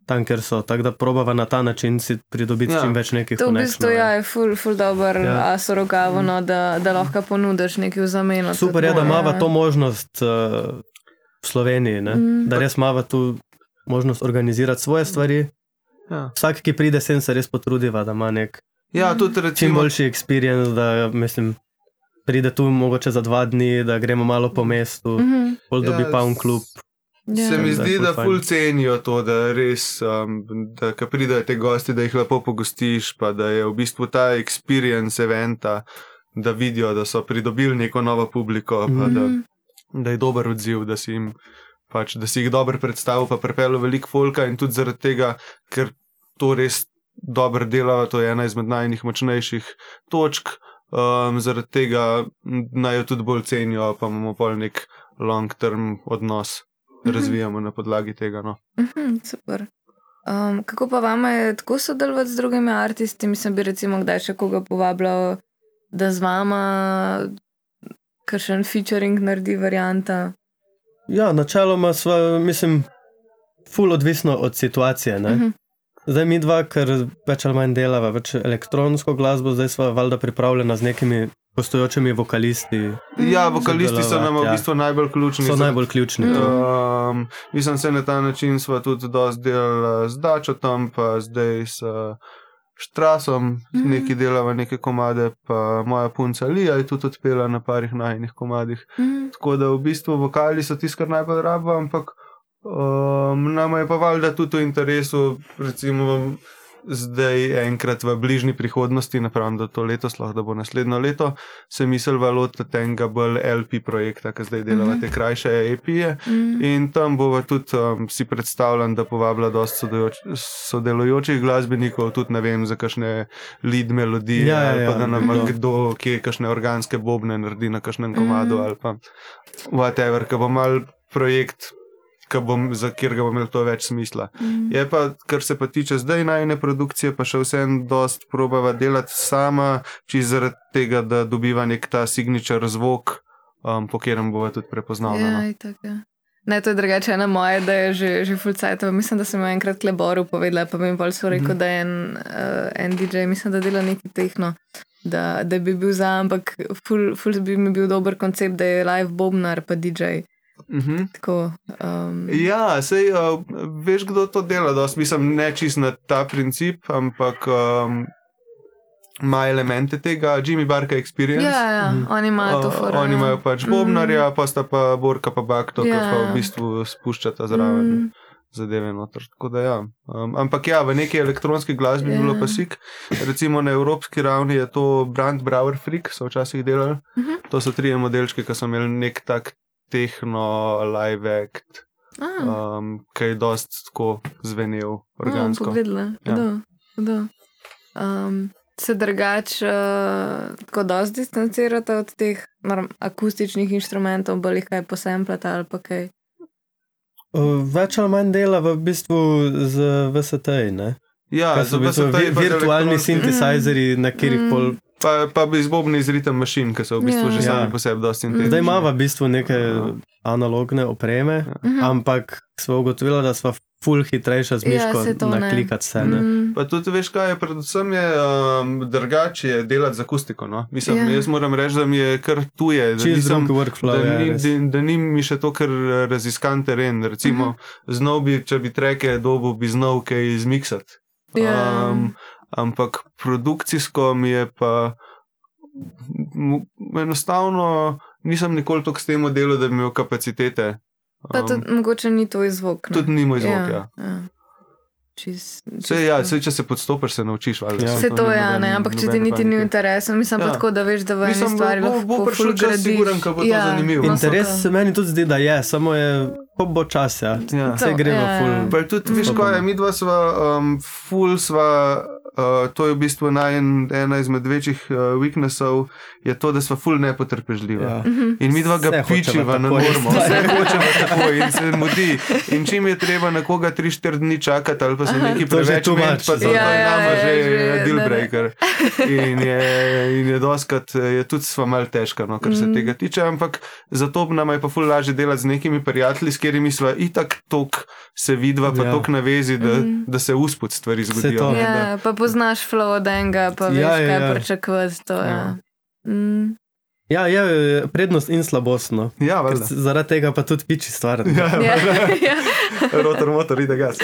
Tam, ker so, tako da probava na ta način si pridobiti ja. čim več nekih stvari. To v bistvu ja, je ful, ful dober, ja. a so rogavo, no, da, da lahko ponudiš nekaj v zameno. Super je, da ima to možnost uh, v Sloveniji, mm. da res ima tu možnost organizirati svoje stvari. Ja. Vsak, ki pride sem, se res potrudiva, da ima nek ja, recimo... čim boljši experience, da mislim pride tu mogoče za dva dni, da gremo malo po mestu, mm -hmm. pol dobi ja, pa un klub. Ja. Se mi zdi, da ful cenijo to, da res, um, da ko pridejo te gosti, da jih lepo pogostiš, pa da je v bistvu ta experience eventa, da vidijo, da so pridobili neko novo publiko, mm -hmm. da, mhm. da je dober odziv, da si jim. Pač, da si jih dobro predstavil, pa prepelo veliko folka in tudi zaradi tega, ker to res dobro dela, to je ena izmed najnih močnejših točk um, zaradi tega naj jo tudi bolj cenijo, pa imamo pol nek long-term odnos, mm -hmm. razvijamo na podlagi tega. No. Mm -hmm, super. Um, kako pa vam je tako sodelovati z drugimi umetniki? Mislim, bi recimo kdaj še koga povabila, da z vama kar še en featuring naredi varianta. Ja, načeloma smo, mislim, full odvisno od situacije. Uh mhm. -huh. Zdaj mi dva, ker več ali manj delava več elektronsko glasbo, zdaj smo valjda pripravljena z nekimi postojočimi vokalisti. Ja, vokalisti so nam v ja. bistvu najbolj ključni. So najbolj ključni. Um, mislim, se na ta način smo tudi dosti delali z Dačotom, pa zdaj s Štrasom, mm neki delava neke komade, pa moja punca Lija je tudi odpela na parih najnih komadih. Mm. Tako da v bistvu vokali so tisti, kar najbolj rabimo, ampak um, nam je pa valjda tudi v interesu, recimo zdaj enkrat v bližnji prihodnosti, napravim, da to letos, lahko da bo naslednjo leto, se mislil valot tega bolj LP projekta, ki zdaj delava mm -hmm. te krajše EP-je. Mm -hmm. In tam bova tudi um, si predstavljam, da povabila dosta sodelujočih glasbenikov, tudi ne vem, za kakšne lead melodije, ja, ali ja, pa da nam ja. kdo, ki je kakšne organske bobne naredi na kakšnem komadu, mm -hmm. ali pa whatever, ki bo mal projekt bom, za kjer ga bom imel to več smisla. Mm. Je pa, kar se pa tiče zdaj najne produkcije, pa še vsem dost probava delati sama, čiz zaradi tega, da dobiva nek ta signature zvok, um, po katerem bova tudi prepoznavna. Ja, no. Ne, to je drugače na moje, da je že, že full cajt. Mislim, da sem jo enkrat kleboru povedala, pa mi je bolj so rekel, mm. da je en, uh, en DJ, mislim, da dela nekaj tehno, da, da bi bil za, ampak full, full bi mi bil dober koncept, da je live bobnar pa DJ. Mhm. -huh. Tako, um... Ja, sej, uh, veš, kdo to dela. Dost, mislim, ne čist na ta princip, ampak um, ima elemente tega, Jimmy Barker Experience. Ja, ja. Mhm. -huh. oni imajo to forum. Uh, oni imajo pač bobnarja, uh -huh. pa sta pa Borka pa Bakto, ja. ki pa v bistvu spuščata zraven. Uh -huh. Zadeve noter. Da, ja. um, ampak ja, v neki elektronski glasbi je bilo pa sik. Recimo na evropski ravni je to Brand Brower Freak, so včasih delali. Uh -huh. To so tri modelčke, ki so imeli nek tak tehno, live act, um, ki je dosti tako zvenel, organsko. Pogledala, ja. da. Um, se drugače, uh, tako dosti distancirate od teh norm, akustičnih inštrumentov, bolj kaj posemplate ali pa kaj. Več ali manj dela v bistvu z VST. Ja, z VST. Virtualni sintesajzeri, na katerih mm. pol Pa, pa bi zbobni izritem mašin, ki so v bistvu ja. že sami ja. po sebi dosti inteligentni. Zdaj imamo v bistvu neke ja. analogne opreme, ja. Mhm. ampak smo ugotovili, da smo ful hitrejša z ja, miško ja, na klikati se. Mm. Pa tudi veš, kaj je predvsem je um, drugače delati z akustiko. No? Mislim, ja. Jaz moram reči, da mi je kar tuje. Da, nisem, workflow, da, ni, da, da ni mi še to, kar raziskan teren. Recimo, mm -hmm. znov bi, če bi treke dobo, bi znov kaj izmiksati. Ja. Um, ampak produkcijsko mi je pa enostavno, nisem nikoli tako s tem delal, da bi imel kapacitete. Pa tudi um, mogoče ni to izvok. Tudi ni moj izvok, ja. ja. ja. Čist, čist Sej, ja, sej, če se podstopiš, se naučiš. Ja. Se to je, ja, ampak če ti niti ni interes, mislim ja. pa tako, da veš, da v eni stvari lahko bo prišel čas, siguran, kako bo ja. to zanimivo. Interes se meni tudi zdi, da je, samo je, ko bo čas, ja. ja. Vse gre v full. Pa tudi, veš, ko je, mi dva sva, um, full sva uh, to je v bistvu najen, ena izmed večjih uh, weaknessov, je to, da smo ful nepotrpežljivi. Ja. In mi dva ga pičiva na normo, vse hočemo tako in se mudi. In čim je treba na koga 3-4 dni čakati, ali pa se neki preveč umet, pa za to je nama že deal breaker. In je, in je doskrat, je tudi sva mal težka, no, kar se mm. tega tiče, ampak zato nam je pa ful lažje delati z nekimi prijatelji, s katerimi sva itak tok se vidva, pa ja. tok na vezi, da, mm. da se uspod stvari zgodijo. Ja, pa poznaš flow od enega, pa veš, ja, ja, kaj ja. pričakovati. Ja. Ja. Mm. Ja, je prednost in slabost. No. Ja, zaradi tega pa tudi piči stvar. Ja, ja, ja. Rotor, motor, ide gas.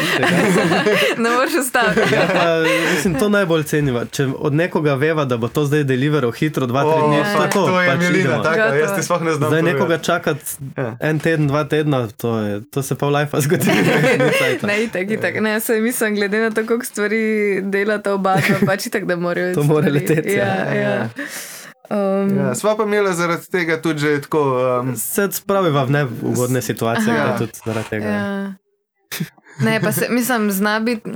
ne moreš ostati. Ja, mislim, to najbolj cenim. Če od nekoga veva, da bo to zdaj deliveral hitro, dva, tri dni, to je to. Je pač milina, tako, jaz ti sploh ne znam. Zdaj nekoga čakati ja. en teden, dva tedna, to, je, to se pa v life zgodi. ne, itak, itak. Ne, se mislim, glede na to, koliko stvari delata oba, pač itak, da morajo. To mora leteti. Ja, ja. ja. Ja. Um, ja, sva pa imela zaradi tega tudi že tako. Um, se spravi v neugodne situacije, tudi zaradi tega. Ja. Ne, pa se, mislim, zna biti.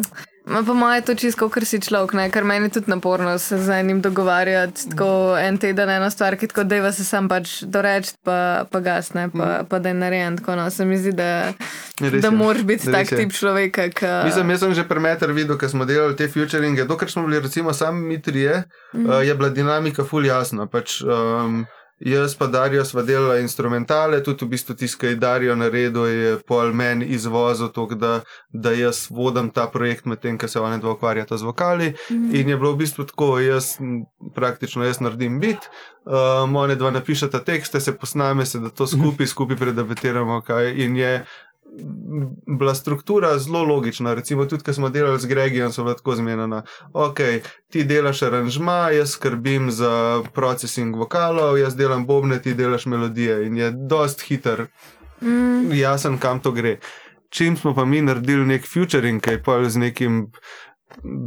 Ma pa moje to čisto, ker si človek, ne? ker meni je tudi naporno se z enim dogovarjati, tako en teden ena stvar, ki tako deva se sam pač doreči, pa, pa gasne, pa, mm. pa da je narejen. Tako, no, se mi zdi, da, da moraš biti tak tip človeka. Ka... Mislim, jaz sem že premeter videl, ker smo delali te futuringe. Dokler smo bili recimo sami mi trije, mm. uh, je bila dinamika ful jasna. Pač, um, Jaz pa Darijo sva delala instrumentale, tudi v bistvu tiskaj Darijo na redu je pol meni izvozil to, da, da jaz vodim ta projekt med tem, ker se oni dva ukvarjata z vokali. Mm -hmm. In je bilo v bistvu tako, jaz praktično jaz naredim bit, um, oni dva napišata tekste, se posname se, da to skupaj, skupaj predebatiramo, kaj in je bila struktura zelo logična. Recimo, tudi, ko smo delali z Gregijem, so bila tako zmenjena. Ok, ti delaš aranžma, jaz skrbim za procesing vokalov, jaz delam bobne, ti delaš melodije in je dost hiter, mm. jasen, kam to gre. Čim smo pa mi naredili nek futuring, kaj pa z nekim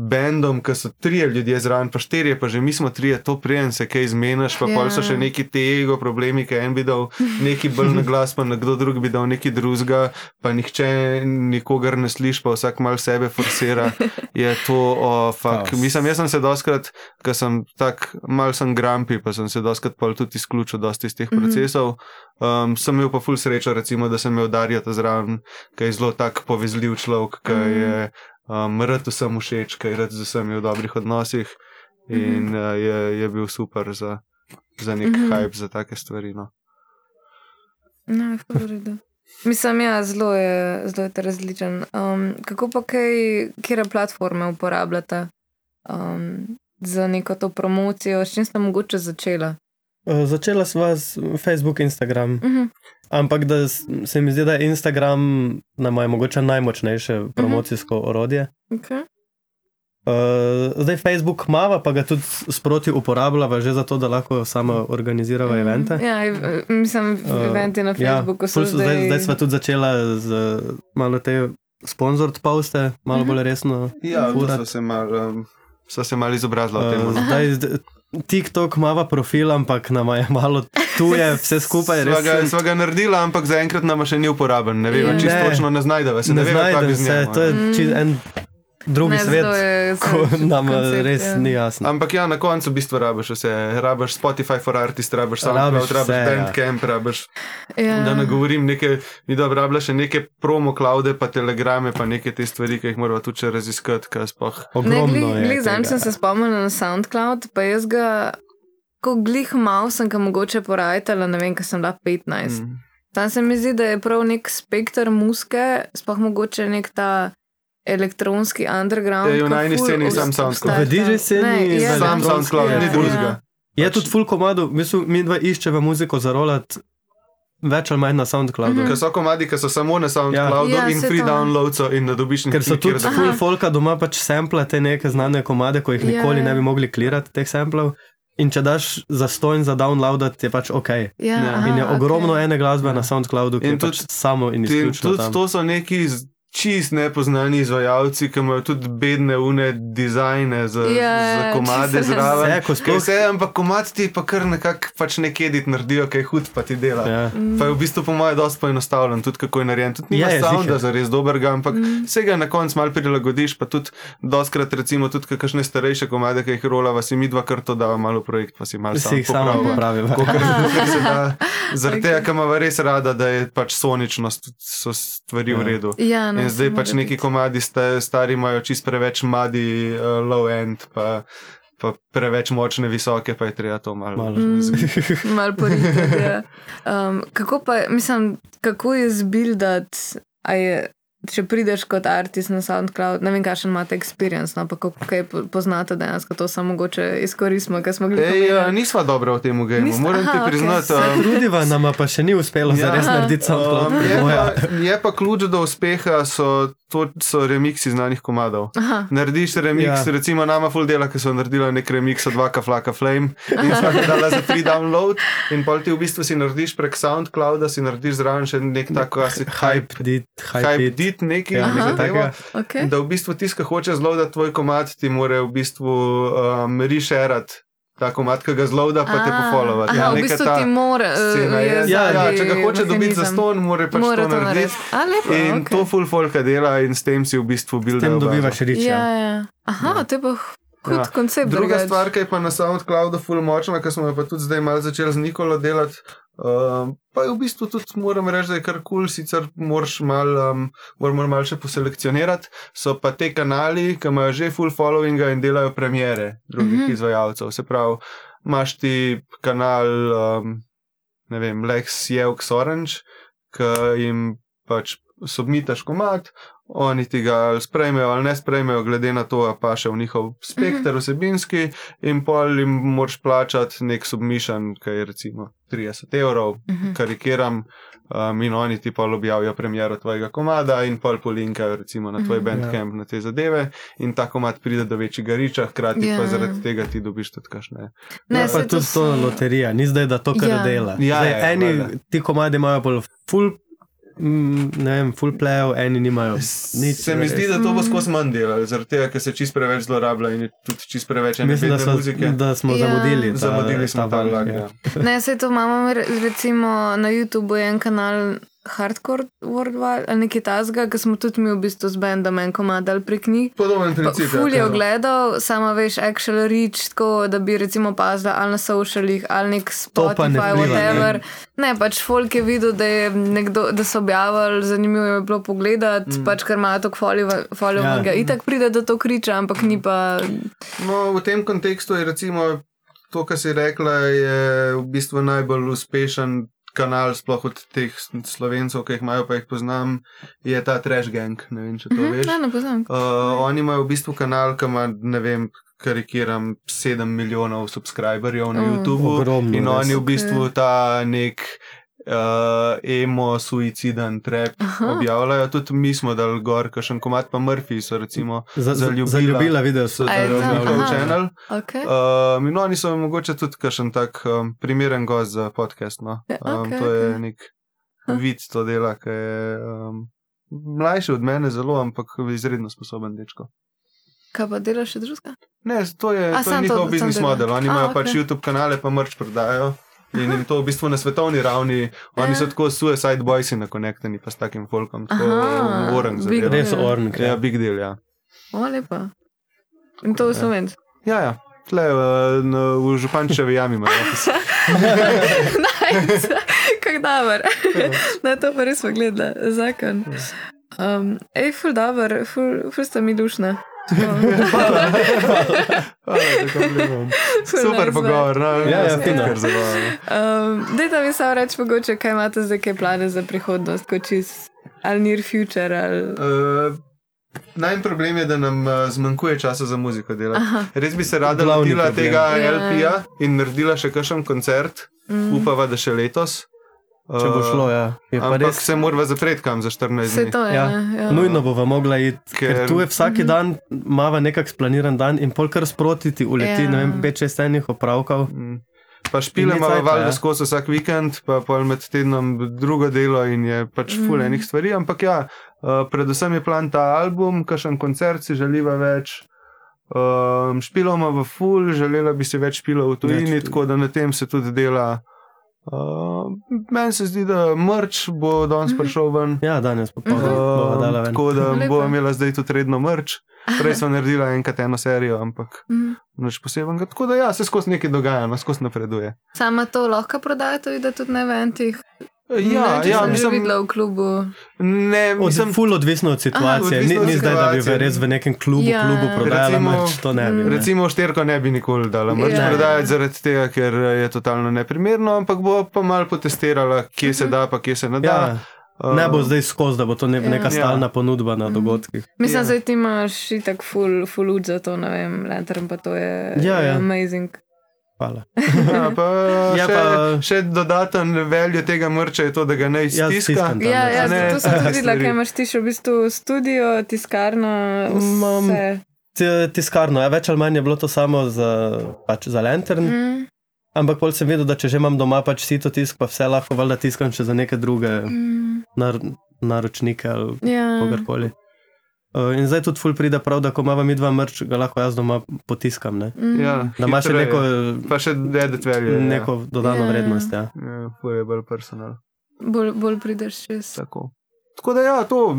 bendom, ki so tri ljudje zraven, pa štiri, pa že mi smo tri, to prijem se kaj zmeniš, pa yeah. pa so še neki te ego problemi, ki en bi dal neki bolj na glas, pa nekdo drug bi dal neki drugega, pa nihče nikogar ne sliši, pa vsak mal sebe forsira. Je to, oh, fuck. Mislim, jaz sem se doskrat, ker sem tak mal sem grampi, pa sem se doskrat pa tudi izključil dosti iz teh mhm. procesov. Um, sem imel pa ful srečo, recimo, da sem imel Darijo ta zraven, ki je zelo tak povezljiv človek, ki mhm. je um, rad vsem všeč, kaj rad z vsemi v dobrih odnosih in mm -hmm. uh, je, je bil super za, za nek mm -hmm. hype za take stvari. No. No, Mislim, ja, zelo je, zelo je različen. Um, kako pa kaj, kje platforme uporabljate um, za neko to promocijo, s čim ste mogoče začela? Uh, začela sva s Facebook, Instagram. Uh mhm. -huh. Ampak da se mi zdi, da je Instagram na moje mogoče najmočnejše mhm. promocijsko uh -huh. orodje. Okay. Uh, zdaj Facebook mava, pa ga tudi sproti uporabljava, že zato, da lahko sama organizirava mm. evente. Ja, mislim, uh, eventi na ja, Facebooku ja, so zdaj. Zdaj, zdaj smo tudi začela z malo te sponsored poste, malo mm -hmm. bolj resno. Ja, so se malo um, mal izobrazila uh, temu. No. Zdaj, TikTok ima profil, ampak nam je malo tuje, vse skupaj. Sva ga, sva ga naredila, ampak zaenkrat nam še ni uporaben. Ne vem, čisto točno ne znajdeva se. Ne, ne znajdeva se, to je mm. en drugi ne, svet, ko nam koncept, res ja. ni jasno. Ampak ja, na koncu v bistvu rabiš vse. Rabiš Spotify for Artists, rabiš SoundCloud, rabiš ja. Bandcamp, ja. rabiš. Ja. Da ne govorim, nekaj, mi da rabiš še neke promo cloude, pa telegrame, pa neke te stvari, ki jih moramo tudi še raziskati. Ogromno ne, je. Zdaj sem se spomnil na SoundCloud, pa jaz ga, ko glih mal sem ga mogoče porajtala, ne vem, ker sem da 15. Mm. Tam se mi zdi, da je prav nek spektr muske, sploh mogoče nek ta elektronski underground. Je na eni sceni sam SoundCloud. V DJ sceni je sam SoundCloud, ni drugega. Je tudi full komado, mislim, mi dva iščeva muziko za rolat. Več ali manj na SoundCloudu. Mm -hmm. Ker so komadi, ki so samo na SoundCloudu ja. in ja, free downloads in da dobiš nekaj. Ker so tudi full folka doma pač sample te neke znane komade, ko jih ja, nikoli ja. ne bi mogli klirati teh samplov. In če daš za stojn za download, je pač ok. Ja, ja. In je ogromno okay. ene glasbe ja. na SoundCloudu, ki je pač samo in izključno. Tudi to so neki čist nepoznani izvajalci, ki imajo tudi bedne une dizajne za, ja, za komade zraven. Vse, ko sploh. Vse, ampak komad ti pa kar nekako pač nekje dit naredijo, kaj hud pa ti dela. Ja. Mm. Pa je v bistvu po mojem dosti poenostavljen, tudi kako je narejen. Tudi nima ja, sounda za res dobrega, ampak mm. vsega na koncu mal prilagodiš, pa tudi doskrat recimo tudi kakšne starejše komade, ki jih rola, vas mi dva kar to dava malo projekt, pa si malo sam popravi. Zaradi tega, ker ima res rada, da je pač soničnost, so stvari ja. v redu. Ja, no, In zdaj pač neki komadi stari imajo čist preveč mladi, uh, low end, pa, pa preveč močne, visoke, pa je treba to malo malo mm, mal poriti. Ja. Um, kako pa, mislim, kako je zbildati? Če prideš kot artist na SoundCloud, ne vem, kakšen imate experience, no, pa kako kaj poznate dejansko, to samo mogoče izkoristimo, ker smo gledali. Ja, nisva dobro v tem gemu, moram ti priznati. Okay, Trudiva nam pa še ni uspelo ja, zares narediti SoundCloud. Um, je, pa, je pa ključ do uspeha, so, to so remiksi znanih komadov. Aha. Narediš remix, ja. recimo nama full dela, ki so naredila nek remix od Vaka Flaka Flame in smo ga dala za free download in pol ti v bistvu si narediš prek SoundClouda, si narediš zraven še nek tako asi hype. Hype dit narediti nekaj, ja, takega. Okay. Da v bistvu tisti, ki hoče zelo, da tvoj komat ti more v bistvu um, rešerati tako mat, ki ga zloda, pa te pofolova. Ja, v bistvu ti mora. Uh, ja, ja, če ga hoče dobiti za ston, mora pač more to narediti. Lepo, in okay. to full folka dela in s tem si v bistvu bil. S tem dobivaš rič. Ja, ja. Aha, ja. to je pa hud ja. koncept. Druga drugač. stvar, ki je pa na SoundCloudu full močna, ker smo pa tudi zdaj malo začeli z Nikolo delati. Uh, pa je v bistvu tudi, moram reči, da je kar kul, cool, sicer moraš malo um, mal še poselekcionirati. So pa te kanali, ki imajo že full following in delajo premjere drugih mm -hmm. izvajalcev. Se pravi, imaš ti kanal, um, ne vem, Lex Jevx Orange, ki jim pač submitaš komat, oni ti ga ali sprejmejo ali ne sprejmejo, glede na to, pa še v njihov spekter mhm. vsebinski, in pol jim moraš plačati nek submission, ki je recimo 30 evrov, mhm. karikiram. Um, in oni ti pa objavijo premjero tvojega komada, in pol polinkajo recimo na tvoj mhm. bandcamp, ja. na te zadeve, in ta komad pride do večjega riča, hkrati ja. pa zaradi tega ti dobiš tudi kašne. Ne, ja, pa tudi to loterija, ni zdaj, da to kar ja. dela. Ja, zdaj, ja, eni ja, ti komadi imajo bolj full Mm, ne vem, full playev, eni nimajo. Nič, se mi zdi, da to bo skozi manj delalo, zaradi tega, ker se čist preveč zlorablja in je tudi čist preveč. Mislim, da, muzike. da smo ja. zamudili. Ta, zamudili smo ta vlak. Ja. Ne, se to imamo, recimo na YouTubu je en kanal hardcore worldwide ali nekaj tasga, ki smo tudi mi v bistvu z bendom en komadal prek njih. Podoben princip. Ful je ogledal, samo veš, actual reach, tako da bi recimo pazila ali na socialih ali nek Spotify, ne whatever. Ne. ne, pač folk je videl, da, je nekdo, da so objavili, zanimivo je bilo pogledati, mm. pač ker imajo to folio, ja. itak pride do to kriča, ampak ni pa. No, v tem kontekstu je recimo. To, kar si rekla, je v bistvu najbolj uspešen kanal, sploh od teh slovencev, ki jih imajo, pa jih poznam, je ta Trash Gang. Ne vem, če to mhm, veš. Ne, ne poznam. Uh, oni imajo v bistvu kanal, ki ima, ne vem, karikiram 7 milijonov subscriberjev na oh, YouTubu. Ogromno, in oni v bistvu ta nek uh, emo, suiciden trep objavljajo. Tudi mi smo dal gor, kakšen komat pa Murphy so recimo za, za ljubila. Za ljubila video so zelo channel. Okay. Uh, in oni so mogoče tudi kakšen tak um, primeren gost za podcast. No? Ja, um, okay, to je okay. nek vid to dela, ki je um, mlajši od mene zelo, ampak izredno sposoben dečko. Kaj pa delaš še drugega? Ne, to je, to je njihov biznis model. Oni imajo pač YouTube kanale, pa mrč prodajajo. In, in to v bistvu na svetovni ravni, oni so ja. tako suicide boys in nakonekteni pa s takim folkom, tako oren za ljudi. Res oren. Ja, big deal, ja. O, lepa. In to v ja. Slovenci. Ja, ja. Tle, v, v Župančevi jami imajo. Kako dobro. Na to pa res pogleda, zakon. Um, ej, ful dobro, ful, ful sta mi dušna. Hvala, Super pogovor, no, ja, ja, fino. Um, Dajte mi samo reči, mogoče, kaj imate zdaj, kaj plane za prihodnost, kot čist ali near future. Ali... Uh, Najmanj problem je, da nam uh, zmanjkuje časa za muziko. Aha. Res bi se rada lotila tega ja. LP-ja in naredila še kakšen koncert, mm. upava, da še letos. Če bo šlo, ja. Ampak res... se moramo zapreti kam za 14 dni. To, ja. Ja. Ja. Nujno bomo mogli iti, ker... ker tu je vsak -hmm. dan, mava nekak splaniran dan in polkar sproti ti uleti, ja. ne vem, 5-6 enih opravkov. Mm. Pa špile imamo valjda ja. skozi vsak vikend, pa pol med tednom drugo delo in je pač mm. ful enih stvari. Ampak ja, uh, predvsem je plan ta album, kakšen koncert si želiva več. Um, špiloma v ful, želela bi si več špilov v tujini, tako da na tem se tudi dela. Uh, Meni se zdi, da mrč bo danes mhm. prišel ven. Ja, danes pa uh, bo. Tako da bo imela zdaj tudi redno mrč. Prej sem naredila enkrat eno serijo, ampak mm. nič posebnega. Tako da ja, se skozi nekaj dogaja, no, skozi napreduje. Sama to lahko prodajate, tudi na eventih. Ja, ne, ja nisem videla v klubu. Ne, mislim, ful odvisno od situacije. Aha, ni, ni zdaj, da bi res v nekem klubu, ja. klubu prodajala mrč, to ne bi. Ne. Recimo šterko ne bi nikoli dala mrč ja. prodajati zaradi tega, ker je totalno neprimerno, ampak bo pa mal potestirala, kje se da, pa kje se ne da. Ja. Ne bo zdaj skozi, da bo to ne, ja. neka stalna ja. ponudba na mhm. dogodkih. Mislim, da ja. ti imaš tako full, full ud za to, ne vem, lantern pa to je ja, ja. amazing. Hvala. Ja, pa ja, še, pa... še dodaten veljo tega mrča je to, da ga ne ja, iztiska. Ja, ja, ja to sem tudi videla, kaj imaš ti še v bistvu studio, tiskarno. Imam tiskarno, ja, več ali manj je bilo to samo za, pač, za lantern. Mm. Ampak pol sem videl, da če že imam doma pač sito tisk, pa vse lahko valjda tiskam še za neke druge mm. nar naročnike ali ja. kogarkoli. Uh, in zdaj tudi ful pride prav, da ko imamo mi dva mrč, ga lahko jaz doma potiskam. Mm. Ja, da ima še neko, pa še dedetvelje, neko ja. dodano ja. vrednost. Ja, ja je bolj personal. Bolj, bolj prideš čez. Tako. Tako da, ja, to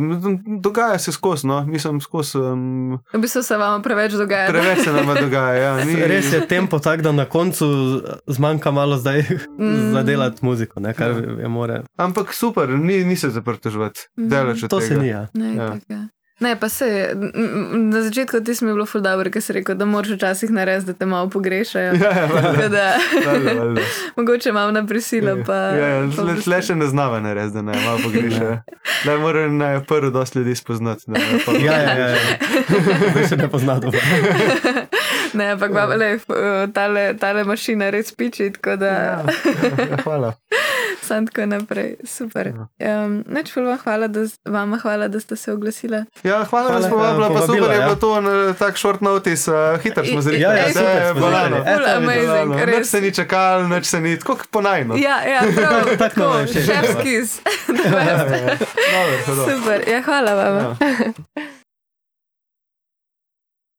dogaja se skozi, no, nisem skozi. Um, v bistvu se vam preveč dogaja. Preveč se nam dogaja. Ja. Ni, Res je tempo tak, da na koncu zmanjka malo zdaj mm. za delati muziko. Ne, ja. Ampak super, ni, ni se zaprtožvati. Mm. To tega. se ni. Ja. Ne, ja. Ne, pa se na začetku ti smo bili ful dobro, ker si rekel, da moraš včasih narediti, da te malo pogrešajo. Ja, ja, da, mogoče malo na prisilo. Pa, ja, ja, le, le še ne znava narediti, da ne malo pogrešajo. Da morajo na prvi dosti ljudi spoznati. Ne, ja, ja, ja. ja. še ne poznajo. ne, ampak ja. tale, tale mašina res piči. Da... Ja, ja, hvala sam tako naprej. Super. Um, neč vam hvala, da, vama hvala, da ste se oglasili. Ja, hvala, hvala, da ste povabili, pa super je ja. bilo to na tak short notice, uh, hitro smo zreli. Ja, ja, ja, ja, balano. Amazing. Neč se ni čakal, neč se ni, tako ponajno. Ja, ja, prav, tako, šefskis. Ja, ja, ja. Super, ja, hvala vam. Ja.